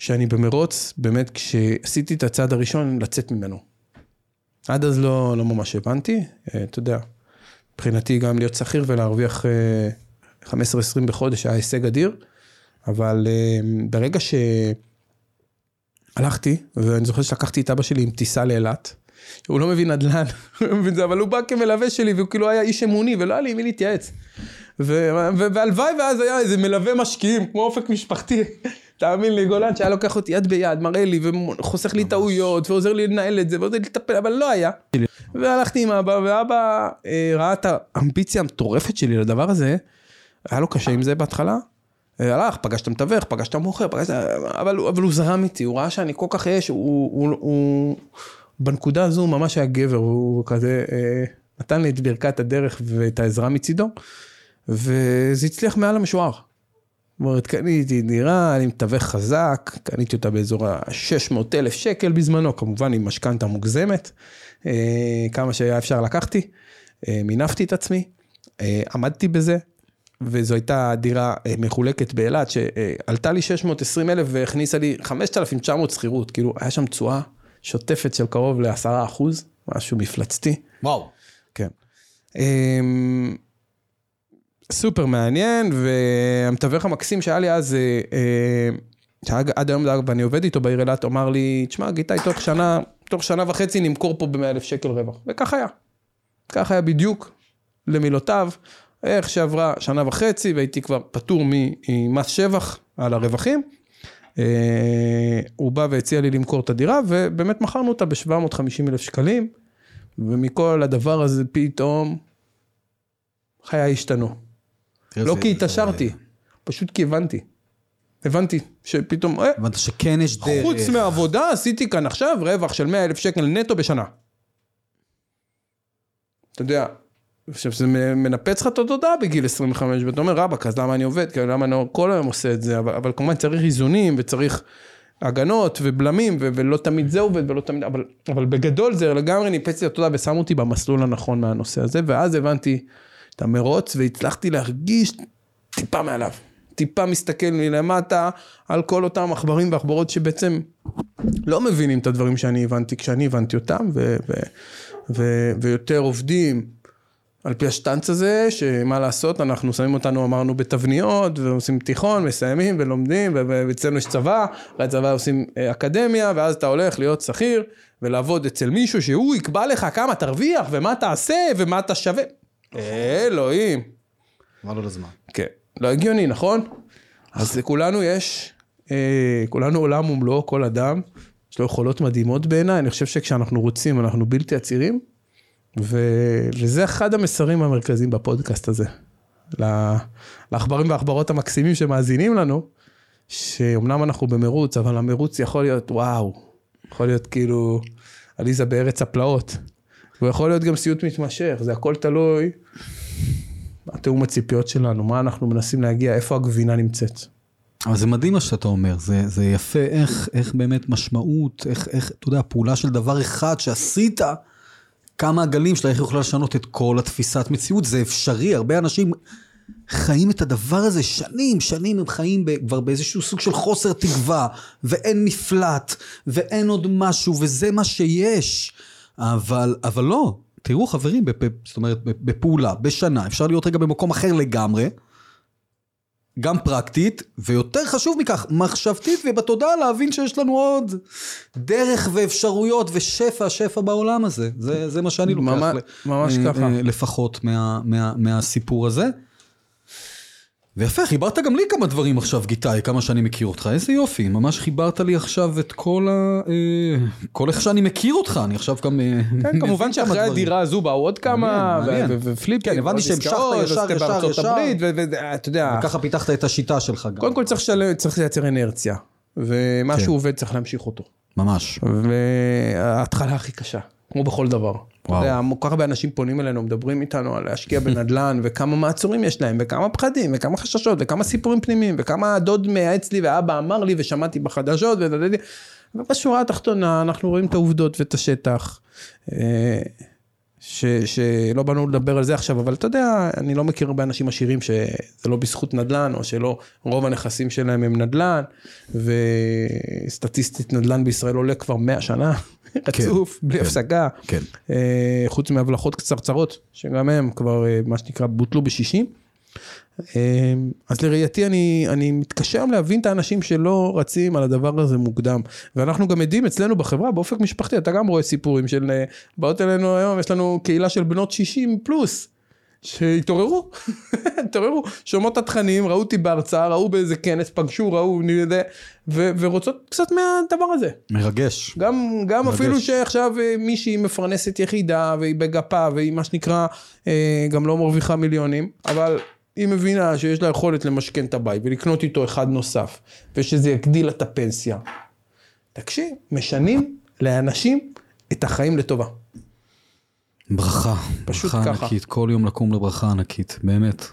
שאני במרוץ, באמת כשעשיתי את הצעד הראשון, לצאת ממנו. עד אז לא, לא ממש הבנתי, אתה יודע, מבחינתי גם להיות שכיר ולהרוויח 15-20 בחודש היה הישג אדיר, אבל ברגע שהלכתי, ואני זוכר שלקחתי את אבא שלי עם טיסה לאילת, הוא לא מבין נדל"ן, הוא לא מבין זה, אבל הוא בא כמלווה שלי, והוא כאילו היה איש אמוני, ולא היה לי מי להתייעץ. והלוואי ואז היה איזה מלווה משקיעים, כמו אופק משפחתי. תאמין לי, גולן שהיה לוקח אותי יד ביד, מראה לי, וחוסך לי טעויות, ועוזר לי לנהל את זה, ועוזר לי לטפל, אבל לא היה. והלכתי עם אבא, ואבא אה, ראה את האמביציה המטורפת שלי לדבר הזה, היה לו קשה עם זה בהתחלה. אה, הלך, פגש את המתווך, פגש את המוכר, פגש... אבל, אבל הוא זרם איתי, הוא ראה שאני כל כך אש, הוא, הוא, הוא, בנקודה הזו ממש היה גבר, הוא כזה אה, נתן לי את ברכת הדרך ואת העזרה מצידו, וזה הצליח מעל המשוער. זאת אומרת, קניתי דירה, אני מתווך חזק, קניתי אותה באזור ה-600 אלף שקל בזמנו, כמובן עם משכנתה מוגזמת, אה, כמה שהיה אפשר לקחתי, אה, מינפתי את עצמי, אה, עמדתי בזה, וזו הייתה דירה מחולקת באילת, שעלתה לי 620 אלף והכניסה לי 5,900 שכירות, כאילו, היה שם תשואה שוטפת של קרוב לעשרה אחוז, משהו מפלצתי. וואו. כן. סופר מעניין, והמתווך המקסים שהיה לי אז, אה, אה, שעד היום ואני עובד איתו בעיר אילת, אמר לי, תשמע, גיטאי, תוך שנה, תוך שנה וחצי נמכור פה ב-100 אלף שקל רווח. וכך היה. כך היה בדיוק, למילותיו. איך שעברה שנה וחצי והייתי כבר פטור ממס שבח על הרווחים. אה, הוא בא והציע לי למכור את הדירה, ובאמת מכרנו אותה ב-750 אלף שקלים, ומכל הדבר הזה פתאום חיי השתנו. לא כי התעשרתי, פשוט כי הבנתי. הבנתי שפתאום, אה, הבנת שכן יש דרך. חוץ מעבודה עשיתי כאן עכשיו רווח של 100 אלף שקל נטו בשנה. אתה יודע, עכשיו זה מנפץ לך את התודעה בגיל 25 ואתה אומר רבאק אז למה אני עובד, כאילו למה אני כל היום עושה את זה, אבל, אבל כמובן צריך איזונים וצריך הגנות ובלמים ו- ולא תמיד זה עובד ולא תמיד, אבל, אבל בגדול זה לגמרי ניפץ לי את התודעה ושם אותי במסלול הנכון מהנושא הזה ואז הבנתי את המרוץ והצלחתי להרגיש טיפה מעליו, טיפה מסתכל מלמטה על כל אותם עכברים ועכברות שבעצם לא מבינים את הדברים שאני הבנתי כשאני הבנתי אותם ו- ו- ו- ויותר עובדים. על פי השטנץ הזה, שמה לעשות, אנחנו שמים אותנו, אמרנו, בתבניות, ועושים תיכון, מסיימים ולומדים, ואצלנו יש צבא, והצבא עושים אה, אקדמיה, ואז אתה הולך להיות שכיר, ולעבוד אצל מישהו שהוא יקבע לך כמה תרוויח, ומה תעשה, ומה אתה שווה. אלוהים. מה לא לזמן. כן, לא הגיוני, נכון? אז לכולנו יש, אה, כולנו עולם ומלואו, כל אדם, יש לו יכולות מדהימות בעיניי, אני חושב שכשאנחנו רוצים, אנחנו בלתי עצירים. ו... וזה אחד המסרים המרכזיים בפודקאסט הזה. לעכברים והעכברות המקסימים שמאזינים לנו, שאומנם אנחנו במרוץ, אבל המרוץ יכול להיות וואו, יכול להיות כאילו עליזה בארץ הפלאות. הוא יכול להיות גם סיוט מתמשך, זה הכל תלוי התיאום הציפיות שלנו, מה אנחנו מנסים להגיע, איפה הגבינה נמצאת. אבל זה מדהים מה שאתה אומר, זה, זה יפה איך, איך באמת משמעות, איך, איך, אתה יודע, פעולה של דבר אחד שעשית, כמה הגלים שלה, איך יכולה לשנות את כל התפיסת מציאות, זה אפשרי, הרבה אנשים חיים את הדבר הזה שנים, שנים הם חיים כבר באיזשהו סוג של חוסר תקווה, ואין מפלט, ואין עוד משהו, וזה מה שיש. אבל, אבל לא, תראו חברים, בפ, זאת אומרת, בפעולה, בשנה, אפשר להיות רגע במקום אחר לגמרי. גם פרקטית, ויותר חשוב מכך, מחשבתית ובתודעה להבין שיש לנו עוד דרך ואפשרויות ושפע, שפע בעולם הזה. זה, זה מה שאני לוקח. ממש, ממש אה, ככה. לפחות מה, מה, מהסיפור הזה. ויפה, חיברת גם לי כמה דברים עכשיו, גיטאי, כמה שאני מכיר אותך, איזה יופי, ממש חיברת לי עכשיו את כל ה... אה, כל איך שאני מכיר אותך, אני עכשיו גם... אה, כן, כמובן שאחרי. הדירה הזו באו עוד כמה, ופליפים, כן, הבנתי שהמשכת ישר, ישר, ישר. הברית, ואתה יודע, ככה פיתחת את השיטה שלך גם. קודם כל צריך לייצר אנרציה, ומה כן. שהוא עובד צריך להמשיך אותו. ממש. וההתחלה הכי קשה, כמו בכל דבר. אתה וואו. יודע, כל כך הרבה אנשים פונים אלינו, מדברים איתנו על להשקיע בנדל"ן, וכמה מעצורים יש להם, וכמה פחדים, וכמה חששות, וכמה סיפורים פנימיים, וכמה הדוד מייעץ לי, ואבא אמר לי, ושמעתי בחדשות, ודדדי. ובשורה התחתונה, אנחנו רואים את העובדות ואת השטח. ש, שלא באנו לדבר על זה עכשיו, אבל אתה יודע, אני לא מכיר הרבה אנשים עשירים שזה לא בזכות נדל"ן, או שלא, רוב הנכסים שלהם הם נדל"ן, וסטטיסטית נדל"ן בישראל עולה כבר 100 שנה, רצוף, בלי כן. הפסקה. כן. אה, חוץ מהבלחות קצרצרות, שגם הם כבר, אה, מה שנקרא, בוטלו בשישים. אה, אז לראייתי אני, אני מתקשה להבין את האנשים שלא רצים על הדבר הזה מוקדם. ואנחנו גם עדים אצלנו בחברה, באופק משפחתי, אתה גם רואה סיפורים של, אה, באות אלינו היום, יש לנו קהילה של בנות 60 פלוס. שהתעוררו, התעוררו, שומעות את התכנים, ראו אותי בהרצאה, ראו באיזה כנס, פגשו, ראו, אני יודע, ו- ורוצות קצת מהדבר הזה. מרגש. גם, גם מרגש. אפילו שעכשיו אה, מישהי מפרנסת יחידה והיא בגפה והיא מה שנקרא אה, גם לא מרוויחה מיליונים, אבל היא מבינה שיש לה יכולת למשכן את הבית ולקנות איתו אחד נוסף ושזה יגדיל את הפנסיה. תקשיב, משנים לאנשים את החיים לטובה. ברכה. פשוט ברכה ככה. ענקית, כל יום לקום לברכה ענקית, באמת.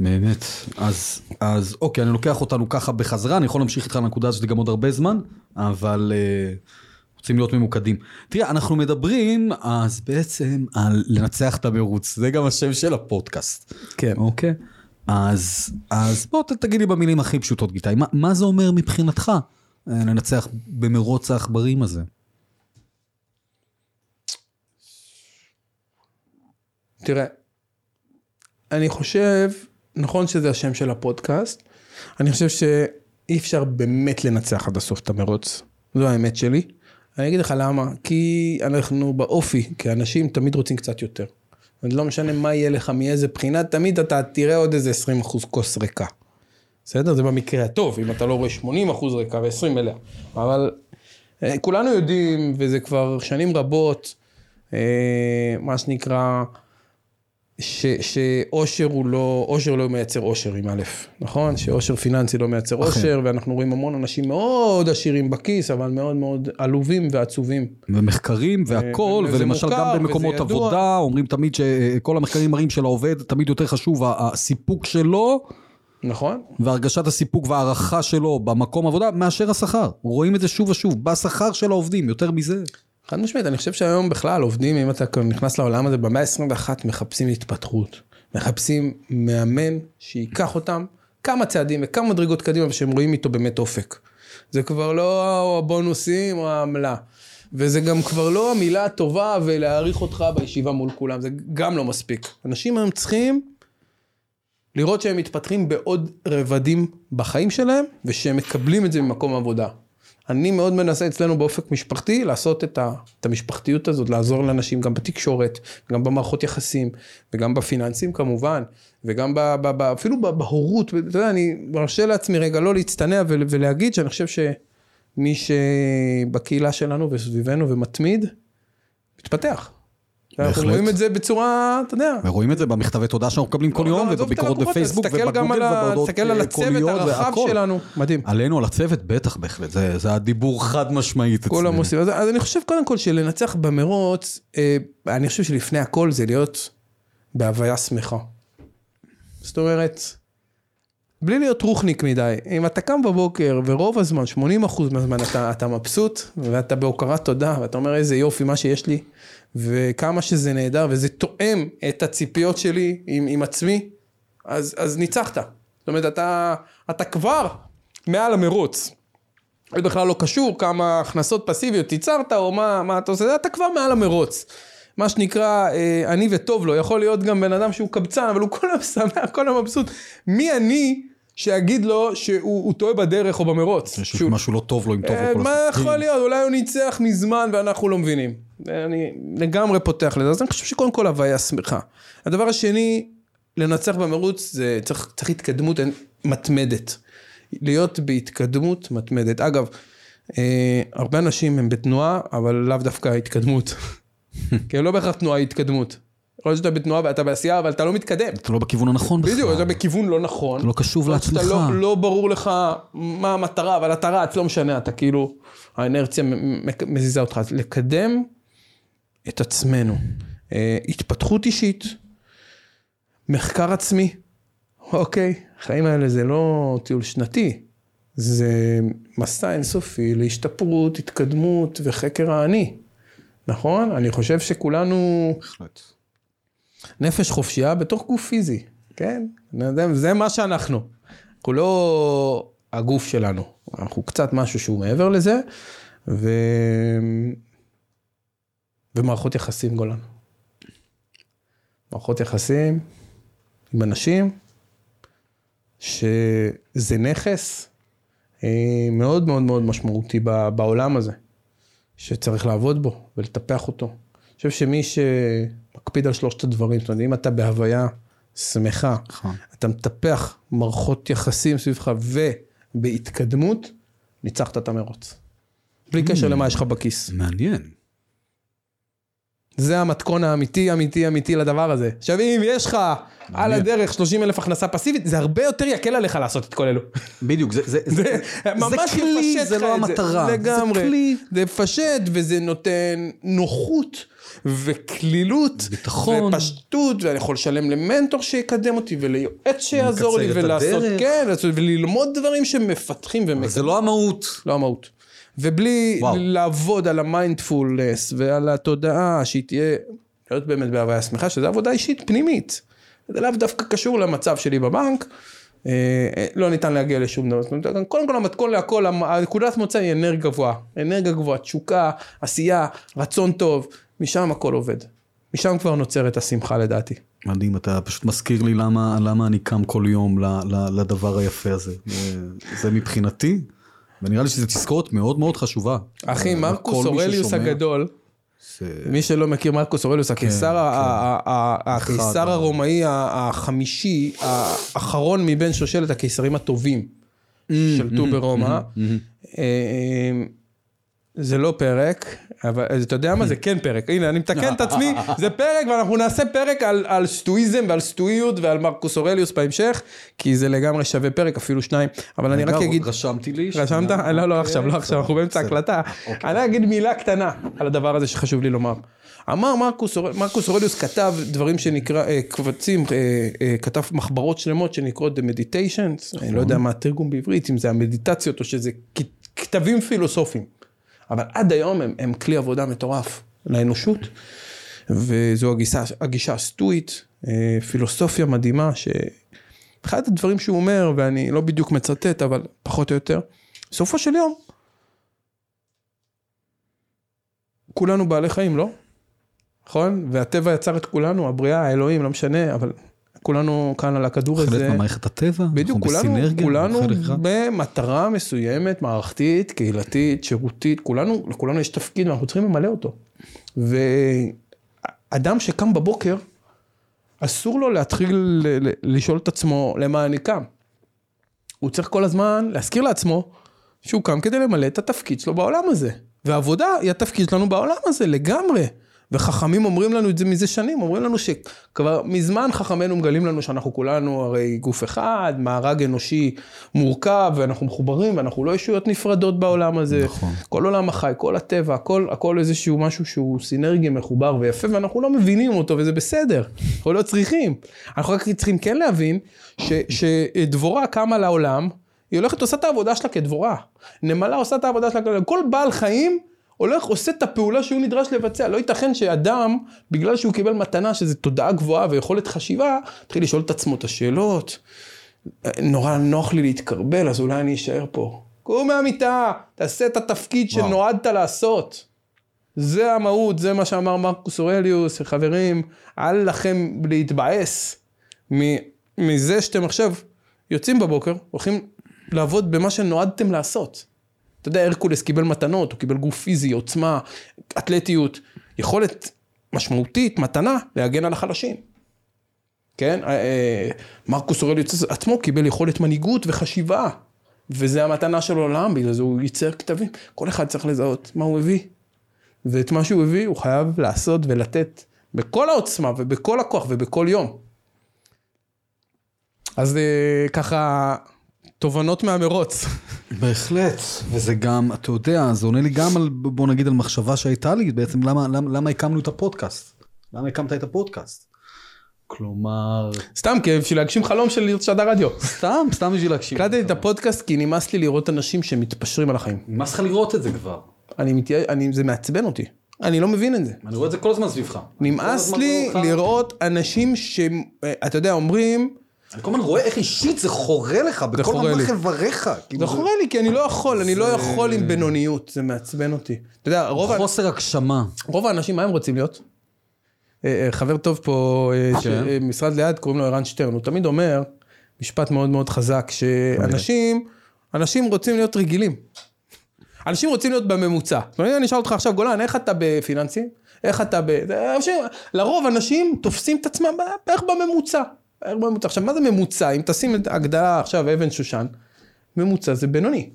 באמת. אז, אז אוקיי, אני לוקח אותנו ככה בחזרה, אני יכול להמשיך איתך לנקודה הזאת גם עוד הרבה זמן, אבל אה, רוצים להיות ממוקדים. תראה, אנחנו מדברים אז בעצם על לנצח את המרוץ, זה גם השם של הפודקאסט. כן. אוקיי? אז, אז בוא תגיד לי במילים הכי פשוטות, גיטאי, מה, מה זה אומר מבחינתך אה, לנצח במרוץ העכברים הזה? תראה, אני חושב, נכון שזה השם של הפודקאסט, אני חושב שאי אפשר באמת לנצח עד הסוף את המרוץ, זו האמת שלי. אני אגיד לך למה, כי אנחנו באופי, כאנשים תמיד רוצים קצת יותר. ולא משנה מה יהיה לך, מאיזה בחינה, תמיד אתה תראה עוד איזה 20 אחוז כוס ריקה. בסדר? זה במקרה הטוב, אם אתה לא רואה 80 אחוז ריקה ו-20 מלאה. אבל אה, כולנו יודעים, וזה כבר שנים רבות, אה, מה שנקרא, ש- שאושר הוא לא, אושר לא מייצר אושר עם א', נכון? שאושר פיננסי לא מייצר אכן. אושר, ואנחנו רואים המון אנשים מאוד עשירים בכיס, אבל מאוד מאוד עלובים ועצובים. ומחקרים והכל, וזה ולמשל מוכר, גם במקומות. עבודה, אומרים תמיד שכל המחקרים מראים שלעובד תמיד יותר חשוב הסיפוק שלו, נכון? והרגשת הסיפוק וההערכה שלו במקום עבודה, מאשר השכר. רואים את זה שוב ושוב, בשכר של העובדים, יותר מזה. חד משמעית, אני חושב שהיום בכלל עובדים, אם אתה נכנס לעולם הזה, במאה ה-21 מחפשים התפתחות. מחפשים מאמן שייקח אותם כמה צעדים וכמה מדרגות קדימה, ושהם רואים איתו באמת אופק. זה כבר לא הבונוסים או העמלה. וזה גם כבר לא המילה הטובה ולהעריך אותך בישיבה מול כולם, זה גם לא מספיק. אנשים היום צריכים לראות שהם מתפתחים בעוד רבדים בחיים שלהם, ושהם מקבלים את זה ממקום עבודה. אני מאוד מנסה אצלנו באופק משפחתי לעשות את, ה, את המשפחתיות הזאת, לעזור לאנשים גם בתקשורת, גם במערכות יחסים, וגם בפיננסים כמובן, וגם ב, ב, ב, אפילו בהורות, אתה יודע, אני מרשה לעצמי רגע לא להצטנע ול, ולהגיד שאני חושב שמי שבקהילה שלנו וסביבנו ומתמיד, מתפתח. אנחנו. רואים את זה בצורה, אתה יודע, ורואים את זה במכתבי תודה שאנחנו מקבלים כל לא, יום, לא, עזוב את ובביקורות בפייסבוק, ובגוגל, ובהודעות תסתכל על אה, הצוות הרחב. שלנו, מדהים. עלינו, על הצוות, בטח, בהחלט, זה, הדיבור חד משמעית אצלנו. עושים, אז, אז אני חושב קודם כל שלנצח במרוץ, אה, אני חושב שלפני הכל זה להיות בהוויה שמחה. זאת אומרת, בלי להיות רוחניק מדי, אם אתה קם בבוקר ורוב הזמן, 80% מהזמן אתה, אתה מבסוט ואתה בהוקרת תודה ואתה אומר איזה יופי מה שיש לי וכמה שזה נהדר וזה תואם את הציפיות שלי עם, עם עצמי, אז, אז ניצחת. זאת אומרת, אתה, אתה כבר מעל המרוץ. זה בכלל לא קשור כמה הכנסות פסיביות ייצרת או מה, מה אתה עושה, אתה כבר מעל המרוץ. מה שנקרא, אה, אני וטוב לו, יכול להיות גם בן אדם שהוא קבצן, אבל הוא כל היום שמח, כל היום מבסוט. מי אני שאגיד לו שהוא הוא טועה בדרך או במרוץ? יש שהוא- משהו לא טוב לו עם טוב אה, לו כל מה. יכול להיות? אולי הוא ניצח מזמן ואנחנו לא מבינים. אני לגמרי פותח לזה. אז אני חושב שקודם כל הוויה שמחה. הדבר השני, לנצח במרוץ זה צריך, צריך התקדמות מתמדת. להיות בהתקדמות מתמדת. אגב, אה, הרבה אנשים הם בתנועה, אבל לאו דווקא התקדמות. כי לא בהכרח תנועה היא התקדמות. יכול להיות שאתה בתנועה ואתה בעשייה, אבל אתה לא מתקדם. אתה לא בכיוון הנכון בכלל. בדיוק, אתה בכיוון לא נכון. אתה לא קשוב לעצמך. לא, לא ברור לך מה המטרה, אבל אתה רץ, לא משנה, אתה כאילו, האנרציה מזיזה אותך. אז לקדם את עצמנו. אה, התפתחות אישית, מחקר עצמי. אוקיי, החיים האלה זה לא טיול שנתי, זה מסע אינסופי להשתפרות, התקדמות וחקר האני. נכון? אני חושב שכולנו... בהחלט. נפש חופשייה בתוך גוף פיזי, כן? זה מה שאנחנו. אנחנו לא הגוף שלנו, אנחנו קצת משהו שהוא מעבר לזה, ו... ומערכות יחסים גולן. מערכות יחסים עם אנשים, שזה נכס אה, מאוד מאוד מאוד משמעותי בעולם הזה, שצריך לעבוד בו ולטפח אותו. חושב שמי שמקפיד על שלושת הדברים, זאת אומרת, אם אתה בהוויה שמחה, נכון. אתה מטפח מערכות יחסים סביבך ובהתקדמות, ניצחת את המרוץ. בלי קשר למה יש לך בכיס. מעניין. זה המתכון האמיתי, אמיתי, אמיתי לדבר הזה. עכשיו, אם יש לך על הדרך 30 אלף הכנסה פסיבית, זה הרבה יותר יקל עליך לעשות את כל אלו. בדיוק, זה, זה, זה, זה ממש כלי, זה לא המטרה. לגמרי. זה כלי. זה מפשט, וזה נותן נוחות. וקלילות, ביטחון, ופשטות, ואני יכול לשלם למנטור שיקדם אותי, וליועץ שיעזור לי, ולעשות, כן, וללמוד דברים שמפתחים ומקדמים. זה לא המהות. לא המהות. ובלי וואו. לעבוד על המיינדפולנס ועל התודעה שהיא תהיה, להיות באמת בהוויה שמחה, שזה עבודה אישית פנימית. זה לאו דווקא קשור למצב שלי בבנק, אה, לא ניתן להגיע לשום דבר. קודם כל המתכון להכל, הנקודת מוצא היא אנרגיה גבוהה. אנרגיה גבוהה, תשוקה, עשייה, רצון טוב, משם הכל עובד. משם כבר נוצרת השמחה לדעתי. מדהים, אתה פשוט מזכיר לי למה, למה אני קם כל יום לדבר היפה הזה. זה מבחינתי ונראה לי שזו תזכורת מאוד מאוד חשובה. אחי, אה, מרקוס אורליוס הגדול, מי שלא מכיר מרקוס אורליוס, הקיסר. הרומאי החמישי, האחרון מבין שושלת הקיסרים הטובים mm, של ט"ו mm-hmm, ברומא. Mm-hmm, mm-hmm. אה, אה, זה לא פרק, אבל אתה יודע מה? זה כן פרק. הנה, אני מתקן את עצמי, זה פרק, ואנחנו נעשה פרק על, על סטואיזם ועל סטואיות ועל מרקוס אורליוס בהמשך, כי זה לגמרי שווה פרק, אפילו שניים. אבל אני רק אגיד... רשמתי לי. רשמת? לא, לא עכשיו, לא עכשיו, אנחנו באמצע הקלטה. אוקיי. אני אגיד מילה קטנה על הדבר הזה שחשוב לי לומר. אמר מרקוס, מרקוס אורליוס כתב דברים שנקרא, אה, קבצים, אה, אה, כתב מחברות שלמות שנקראות The Meditations, אני לא יודע מה התרגום בעברית, אם זה המדיטציות או שזה כתבים פילוסופיים. אבל עד היום הם, הם כלי עבודה מטורף לאנושות, וזו הגישה, הגישה הסטואית, אה, פילוסופיה מדהימה, שאחד הדברים שהוא אומר, ואני לא בדיוק מצטט, אבל פחות או יותר, בסופו של יום, כולנו בעלי חיים, לא? נכון? והטבע יצר את כולנו, הבריאה, האלוהים, לא משנה, אבל כולנו כאן על הכדור הזה. חלק ממערכת הטבע, בדיוק, כולנו, בסינרגיה, כולנו במטרה מסוימת, מערכתית, קהילתית, שירותית, כולנו, לכולנו יש תפקיד ואנחנו צריכים למלא אותו. ואדם שקם בבוקר, אסור לו להתחיל לשאול את עצמו למה אני קם. הוא צריך כל הזמן להזכיר לעצמו שהוא קם כדי למלא את התפקיד שלו בעולם הזה. ועבודה היא התפקיד שלנו בעולם הזה לגמרי. וחכמים אומרים לנו את זה מזה שנים, אומרים לנו שכבר מזמן חכמינו מגלים לנו שאנחנו כולנו הרי גוף אחד, מארג אנושי מורכב, ואנחנו מחוברים, ואנחנו לא ישויות נפרדות בעולם הזה. נכון. כל עולם החי, כל הטבע, הכל, הכל איזשהו משהו שהוא סינרגי מחובר ויפה, ואנחנו לא מבינים אותו, וזה בסדר, אנחנו לא צריכים. אנחנו רק צריכים כן להבין ש, שדבורה קמה לעולם, היא הולכת עושה את העבודה שלה כדבורה. נמלה עושה את העבודה שלה, כל בעל חיים, הולך, עושה את הפעולה שהוא נדרש לבצע. לא ייתכן שאדם, בגלל שהוא קיבל מתנה שזו תודעה גבוהה ויכולת חשיבה, התחיל לשאול את עצמו את השאלות. נורא נוח לי להתקרבל, אז אולי אני אשאר פה. קום מהמיטה, תעשה את התפקיד וואו. שנועדת לעשות. זה המהות, זה מה שאמר מרקוס אורליוס, חברים, אל לכם להתבאס מזה שאתם עכשיו יוצאים בבוקר, הולכים לעבוד במה שנועדתם לעשות. אתה יודע, הרקולס קיבל מתנות, הוא קיבל גוף פיזי, עוצמה, אתלטיות, יכולת משמעותית, מתנה, להגן על החלשים. כן? אה, אה, מרקוס אורליוס עצמו קיבל יכולת מנהיגות וחשיבה. וזה המתנה של העולם, בגלל זה הוא ייצר כתבים. כל אחד צריך לזהות מה הוא הביא. ואת מה שהוא הביא הוא חייב לעשות ולתת בכל העוצמה ובכל הכוח ובכל יום. אז אה, ככה, תובנות מהמרוץ. בהחלט, וזה גם, אתה יודע, זה עונה לי גם על, בוא נגיד, על מחשבה שהייתה לי, בעצם למה, למה, למה הקמנו את הפודקאסט? למה הקמת את הפודקאסט? כלומר... סתם, כי בשביל להגשים חלום של להיות שדר רדיו. סתם, סתם בשביל להקשיב. הקלטתי את הפודקאסט כי נמאס לי לראות אנשים שמתפשרים על החיים. נמאס לך לראות את זה כבר. אני מתייע... אני... זה מעצבן אותי. אני לא מבין את זה. אני רואה את זה כל הזמן סביבך. נמאס לי לראות אנשים שאתה יודע, אומרים... אני כל הזמן רואה איך אישית זה חורה לך, בכל רמ"ח איבריך. זה חורה לי, כי אני לא יכול, אני לא יכול עם בינוניות, זה מעצבן אותי. אתה יודע, רוב... חוסר הגשמה. רוב האנשים, מה הם רוצים להיות? אה, אה, חבר טוב פה, אה, כן. משרד ליד, קוראים לו ערן שטרן, הוא תמיד אומר, משפט מאוד מאוד חזק, שאנשים, אנשים רוצים להיות רגילים. אנשים רוצים להיות בממוצע. זאת אומרת, אני אשאל אותך עכשיו, גולן, איך אתה בפיננסים? איך אתה ב... לרוב אנשים תופסים את עצמם בערך בממוצע. בערך בממוצע. עכשיו, מה זה ממוצע? אם תשים את ההגדרה עכשיו אבן שושן, ממוצע זה בינוני.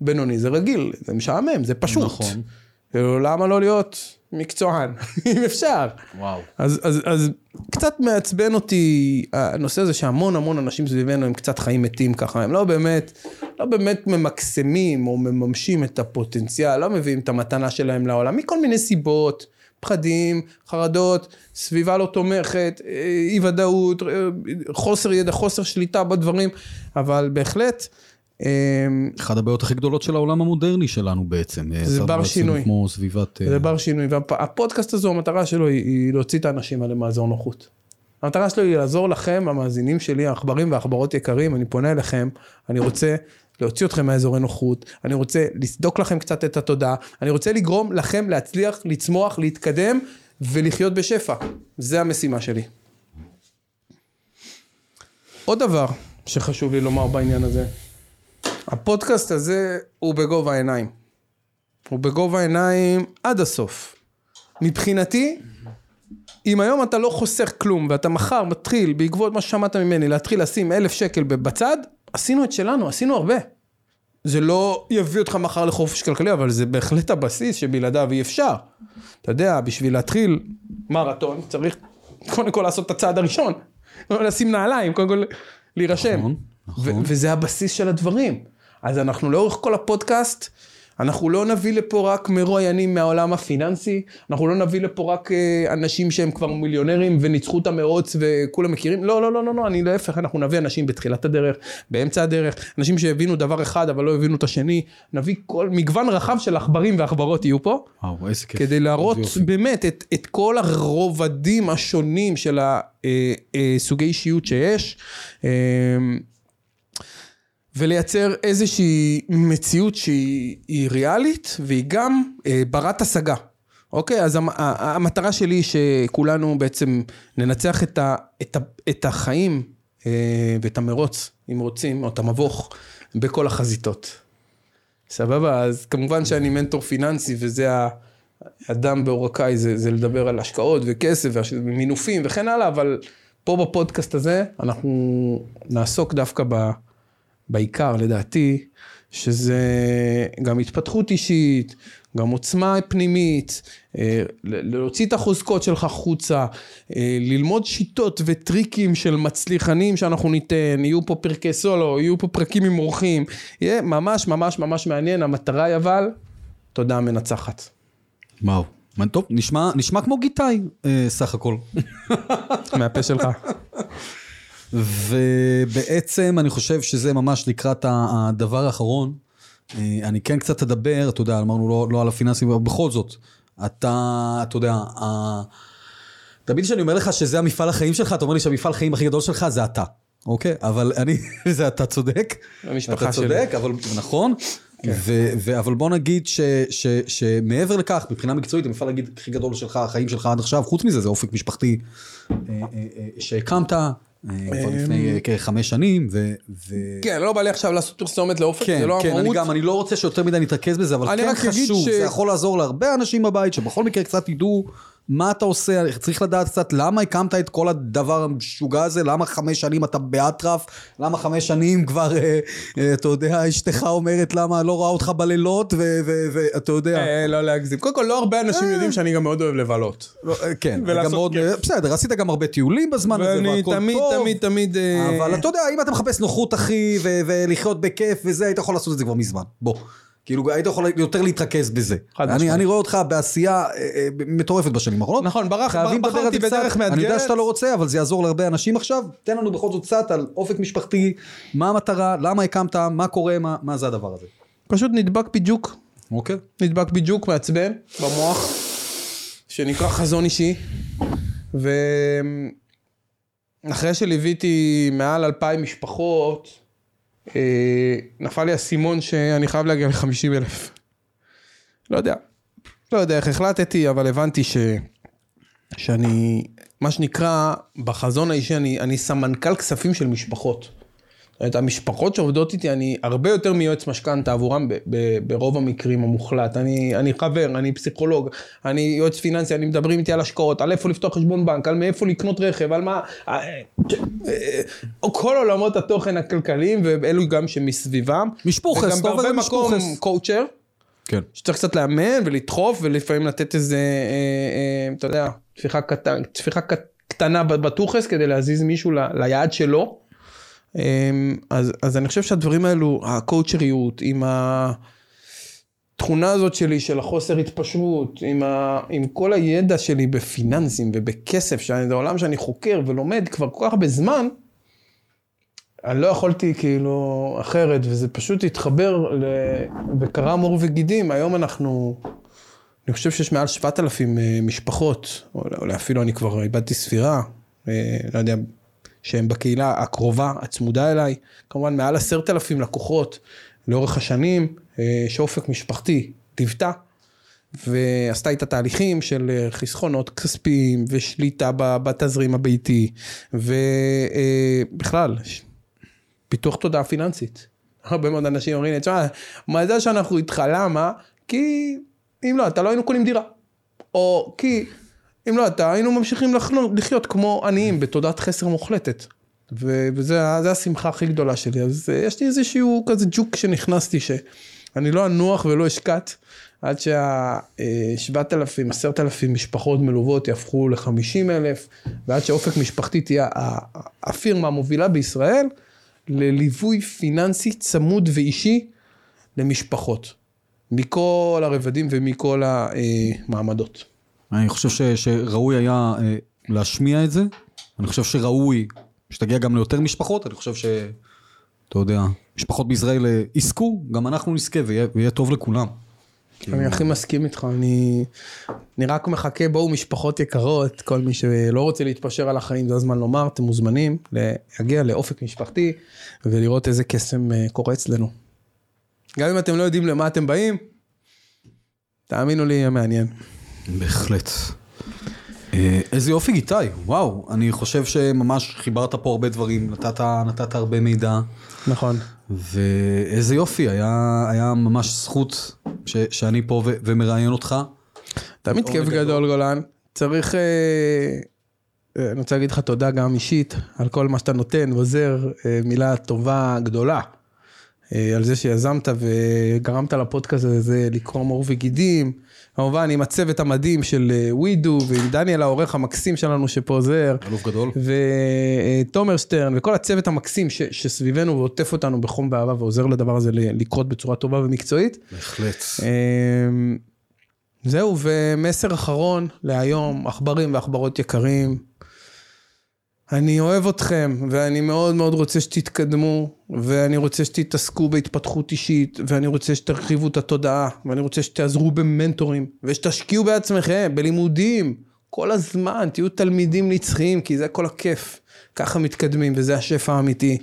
בינוני זה רגיל, זה משעמם, זה פשוט. נכון. למה לא להיות מקצוען, אם אפשר. וואו. אז, אז, אז קצת מעצבן אותי הנושא הזה שהמון המון אנשים סביבנו הם קצת חיים מתים ככה, הם לא באמת, לא באמת ממקסמים או מממשים את הפוטנציאל, לא מביאים את המתנה שלהם לעולם, מכל מיני סיבות, פחדים, חרדות, סביבה לא תומכת, אי ודאות, חוסר ידע, חוסר שליטה בדברים, אבל בהחלט, אמ, אחת הבעיות הכי גדולות של העולם המודרני שלנו בעצם. זה בר שינוי. כמו סביבת... זה בר שינוי, והפודקאסט הזו, המטרה שלו היא, היא להוציא את האנשים האלה מאזור נוחות. המטרה שלו היא לעזור לכם, המאזינים שלי, העכברים והעכברות יקרים, אני פונה אליכם, אני רוצה להוציא אתכם מהאזורי נוחות, אני רוצה לסדוק לכם קצת את התודעה, אני רוצה לגרום לכם להצליח, לצמוח, להתקדם ולחיות בשפע. זה המשימה שלי. עוד דבר שחשוב לי לומר בעניין הזה, הפודקאסט הזה הוא בגובה העיניים. הוא בגובה העיניים עד הסוף. מבחינתי, אם היום אתה לא חוסך כלום ואתה מחר מתחיל בעקבות מה ששמעת ממני להתחיל לשים אלף שקל בצד, עשינו את שלנו, עשינו הרבה. זה לא יביא אותך מחר לחופש כלכלי, אבל זה בהחלט הבסיס שבלעדיו אי אפשר. אתה יודע, בשביל להתחיל מרתון צריך קודם כל לעשות את הצעד הראשון. לשים נעליים, קודם כל להירשם. נכון, נכון. וזה הבסיס של הדברים. אז אנחנו לאורך כל הפודקאסט, אנחנו לא נביא לפה רק מרואיינים מהעולם הפיננסי, אנחנו לא נביא לפה רק אה, אנשים שהם כבר מיליונרים וניצחו את המרוץ וכולם מכירים, לא, לא, לא, לא, לא, אני להפך, אנחנו נביא אנשים בתחילת הדרך, באמצע הדרך, אנשים שהבינו דבר אחד אבל לא הבינו את השני, נביא כל מגוון רחב של עכברים ועכברות יהיו פה, וואו, איזה כיף. כדי להראות באמת את, את כל הרובדים השונים של הסוגי אה, אה, אישיות שיש. ולייצר איזושהי מציאות שהיא ריאלית והיא גם אה, ברת השגה. אוקיי? אז המטרה שלי היא שכולנו בעצם ננצח את, ה, את, ה, את החיים אה, ואת המרוץ, אם רוצים, או את המבוך, בכל החזיתות. סבבה? אז כמובן שאני מנטור פיננסי וזה האדם בעורקיי, זה, זה לדבר על השקעות וכסף ומינופים וכן הלאה, אבל פה בפודקאסט הזה אנחנו נעסוק דווקא ב... בעיקר לדעתי, שזה גם התפתחות אישית, גם עוצמה פנימית, אה, להוציא את החוזקות שלך החוצה, אה, ללמוד שיטות וטריקים של מצליחנים שאנחנו ניתן, יהיו פה פרקי סולו, יהיו פה פרקים עם אורחים, יהיה ממש ממש ממש מעניין, המטרה היא אבל, תודה מנצחת. וואו. טוב, נשמע, נשמע כמו גיטאי, אה, סך הכל. מהפה שלך. ובעצם אני חושב שזה ממש לקראת הדבר האחרון. אה, אני כן קצת אדבר, אתה יודע, אמרנו לא, לא על הפיננסים, אבל בכל זאת, אתה, אתה יודע, ה... תמיד כשאני אומר לך שזה המפעל החיים שלך, אתה אומר לי שהמפעל החיים הכי גדול שלך זה אתה, אוקיי? אבל אני, זה אתה צודק. המשפחה שלי. אתה צודק, אבל נכון. כן. ו, ו, אבל בוא נגיד ש, ש, שמעבר לכך, מבחינה מקצועית, המפעל הכי גדול שלך, החיים שלך עד עכשיו, חוץ מזה, זה אופק משפחתי אה, אה, שהקמת, כבר לפני אה, כחמש שנים, ו... כן, לא בא לי עכשיו לעשות פרסומת לאופק, כן, זה לא המהות. כן, אני גם, אני לא רוצה שיותר מדי נתרכז בזה, אבל כן חשוב, זה יכול לעזור להרבה אנשים בבית, שבכל מקרה קצת ידעו מה אתה עושה, צריך לדעת קצת למה הקמת את כל הדבר המשוגע הזה, למה חמש שנים אתה באטרף, למה חמש שנים כבר, אה, אה, אתה יודע, אשתך אומרת למה לא רואה אותך בלילות, ואתה יודע. אה, לא להגזים. קודם כל, לא הרבה אנשים יודעים שאני גם מאוד אוהב לבלות. לא, כן, גם מאוד, בסדר, עשית גם הרבה טיולים בזמן הזה. ואני תמיד, תמיד, תמיד... אבל אתה יודע, אם אתה מחפש נוחות, אחי, ולחיות בכיף וזה, היית יכול לעשות את זה כבר מזמן. בוא. כאילו היית יכול יותר להתרכז בזה. אני, אני רואה אותך בעשייה אה, אה, מטורפת בשנים האחרונות. נכון, ברח, בחרתי בדרך מאתגרת. אני יודע שאתה לא רוצה, אבל זה יעזור להרבה אנשים עכשיו. תן לנו בכל זאת קצת על אופק משפחתי, מה המטרה, למה הקמת, מה קורה, מה, מה זה הדבר הזה. פשוט נדבק בדיוק. אוקיי. נדבק בדיוק מעצבן במוח, שנקרא חזון אישי. ואחרי שליוויתי מעל אלפיים משפחות, נפל לי האסימון שאני חייב להגיע ל-50 אלף. לא יודע. לא יודע איך החלטתי, אבל הבנתי ש... שאני, מה שנקרא, בחזון האישי, אני, אני סמנכ"ל כספים של משפחות. את המשפחות שעובדות איתי, אני הרבה יותר מיועץ משכנתה עבורם ב, ב, ברוב המקרים המוחלט. אני, אני חבר, אני פסיכולוג, אני יועץ פיננסי, אני מדברים איתי על השקעות, על איפה לפתוח חשבון בנק, על מאיפה לקנות רכב, על מה... אה, אה, כל עולמות התוכן הכלכליים, ואלו גם שמסביבם. משפוחס, וגם בהרבה מקום קואוצ'ר. כן. שצריך קצת לאמן ולדחוף ולפעמים לתת איזה, אה, אה, אתה יודע, טפיחה קטנה בטוחס כדי להזיז מישהו ליעד שלו. אמ, אז, אז אני חושב שהדברים האלו, הקואוצ'ריות, עם התכונה הזאת שלי של החוסר התפשרות, עם, ה, עם כל הידע שלי בפיננסים ובכסף, שזה עולם שאני חוקר ולומד כבר כל כך הרבה זמן, אני לא יכולתי כאילו אחרת, וזה פשוט התחבר ל... וקרם עור וגידים. היום אנחנו, אני חושב שיש מעל 7,000 אה, משפחות, או אפילו אני כבר איבדתי ספירה, אה, לא יודע, שהם בקהילה הקרובה, הצמודה אליי, כמובן מעל עשרת אלפים לקוחות לאורך השנים, אה, שאופק משפחתי ליוותה, ועשתה איתה תהליכים של אה, חסכונות כספיים ושליטה בתזרים הביתי, ובכלל, אה, פיתוח תודעה פיננסית. הרבה מאוד אנשים אומרים לי, תשמע, מזל שאנחנו איתך, למה? כי אם לא, אתה לא היינו קונים דירה. או כי אם לא אתה, היינו ממשיכים לחנות, לחיות כמו עניים בתודעת חסר מוחלטת. וזה השמחה הכי גדולה שלי. אז אה, יש לי איזשהו כזה ג'וק שנכנסתי, שאני לא אנוח ולא אשקט, עד שהשבעת אלפים, עשרת אלפים משפחות מלוות יהפכו לחמישים אלף, ועד שאופק משפחתי תהיה הפירמה המובילה בישראל, לליווי פיננסי צמוד ואישי למשפחות. מכל הרבדים ומכל המעמדות. אני חושב ש, שראוי היה אה, להשמיע את זה, אני חושב שראוי שתגיע גם ליותר משפחות, אני חושב ש... אתה יודע, משפחות בישראל אה, יזכו, גם אנחנו נזכה ויהיה, ויהיה טוב לכולם. אני הכי מסכים איתך, אני, אני רק מחכה, בואו משפחות יקרות, כל מי שלא רוצה להתפשר על החיים, זה הזמן לומר, אתם מוזמנים להגיע לאופק משפחתי ולראות איזה קסם אה, קורה אצלנו. גם אם אתם לא יודעים למה אתם באים, תאמינו לי, יהיה מעניין. בהחלט. אה, איזה יופי איתי, וואו, אני חושב שממש חיברת פה הרבה דברים, נתת, נתת הרבה מידע. נכון. ואיזה יופי, היה, היה ממש זכות ש, שאני פה ו, ומראיין אותך. תמיד כיף גדול, גדול גולן, צריך, אה, אה, אני רוצה להגיד לך תודה גם אישית על כל מה שאתה נותן ועוזר, אה, מילה טובה גדולה. אה, על זה שיזמת וגרמת לפודקאסט הזה לקרום עור וגידים. כמובן עם הצוות המדהים של ווידו אה, ועם דניאל העורך המקסים שלנו שפה עוזר. אלוף גדול. ותומר שטרן וכל הצוות המקסים ש, שסביבנו ועוטף אותנו בחום באהבה ועוזר לדבר הזה לקרות בצורה טובה ומקצועית. בהחלט. אמ, זהו, ומסר אחרון להיום, עכברים ועכברות יקרים. אני אוהב אתכם, ואני מאוד מאוד רוצה שתתקדמו, ואני רוצה שתתעסקו בהתפתחות אישית, ואני רוצה שתרחיבו את התודעה, ואני רוצה שתעזרו במנטורים, ושתשקיעו בעצמכם, בלימודים, כל הזמן, תהיו תלמידים נצחיים, כי זה כל הכיף. ככה מתקדמים, וזה השפע האמיתי.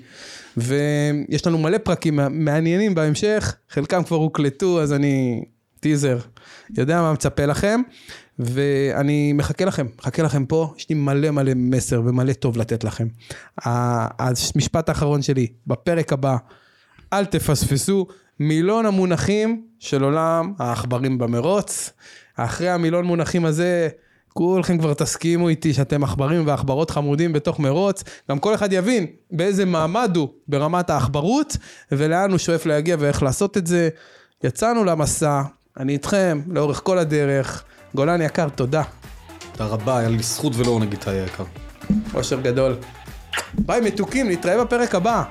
ויש לנו מלא פרקים מעניינים בהמשך, חלקם כבר הוקלטו, אז אני טיזר, יודע מה מצפה לכם. ואני מחכה לכם, מחכה לכם פה, יש לי מלא מלא מסר ומלא טוב לתת לכם. המשפט האחרון שלי, בפרק הבא, אל תפספסו מילון המונחים של עולם העכברים במרוץ. אחרי המילון מונחים הזה, כולכם כבר תסכימו איתי שאתם עכברים ועכברות חמודים בתוך מרוץ, גם כל אחד יבין באיזה מעמד הוא ברמת העכברות, ולאן הוא שואף להגיע ואיך לעשות את זה. יצאנו למסע, אני איתכם לאורך כל הדרך. גולן יקר, תודה. תודה רבה, היה לי זכות ולא עונג איתי היקר. אושר גדול. ביי מתוקים, נתראה בפרק הבא.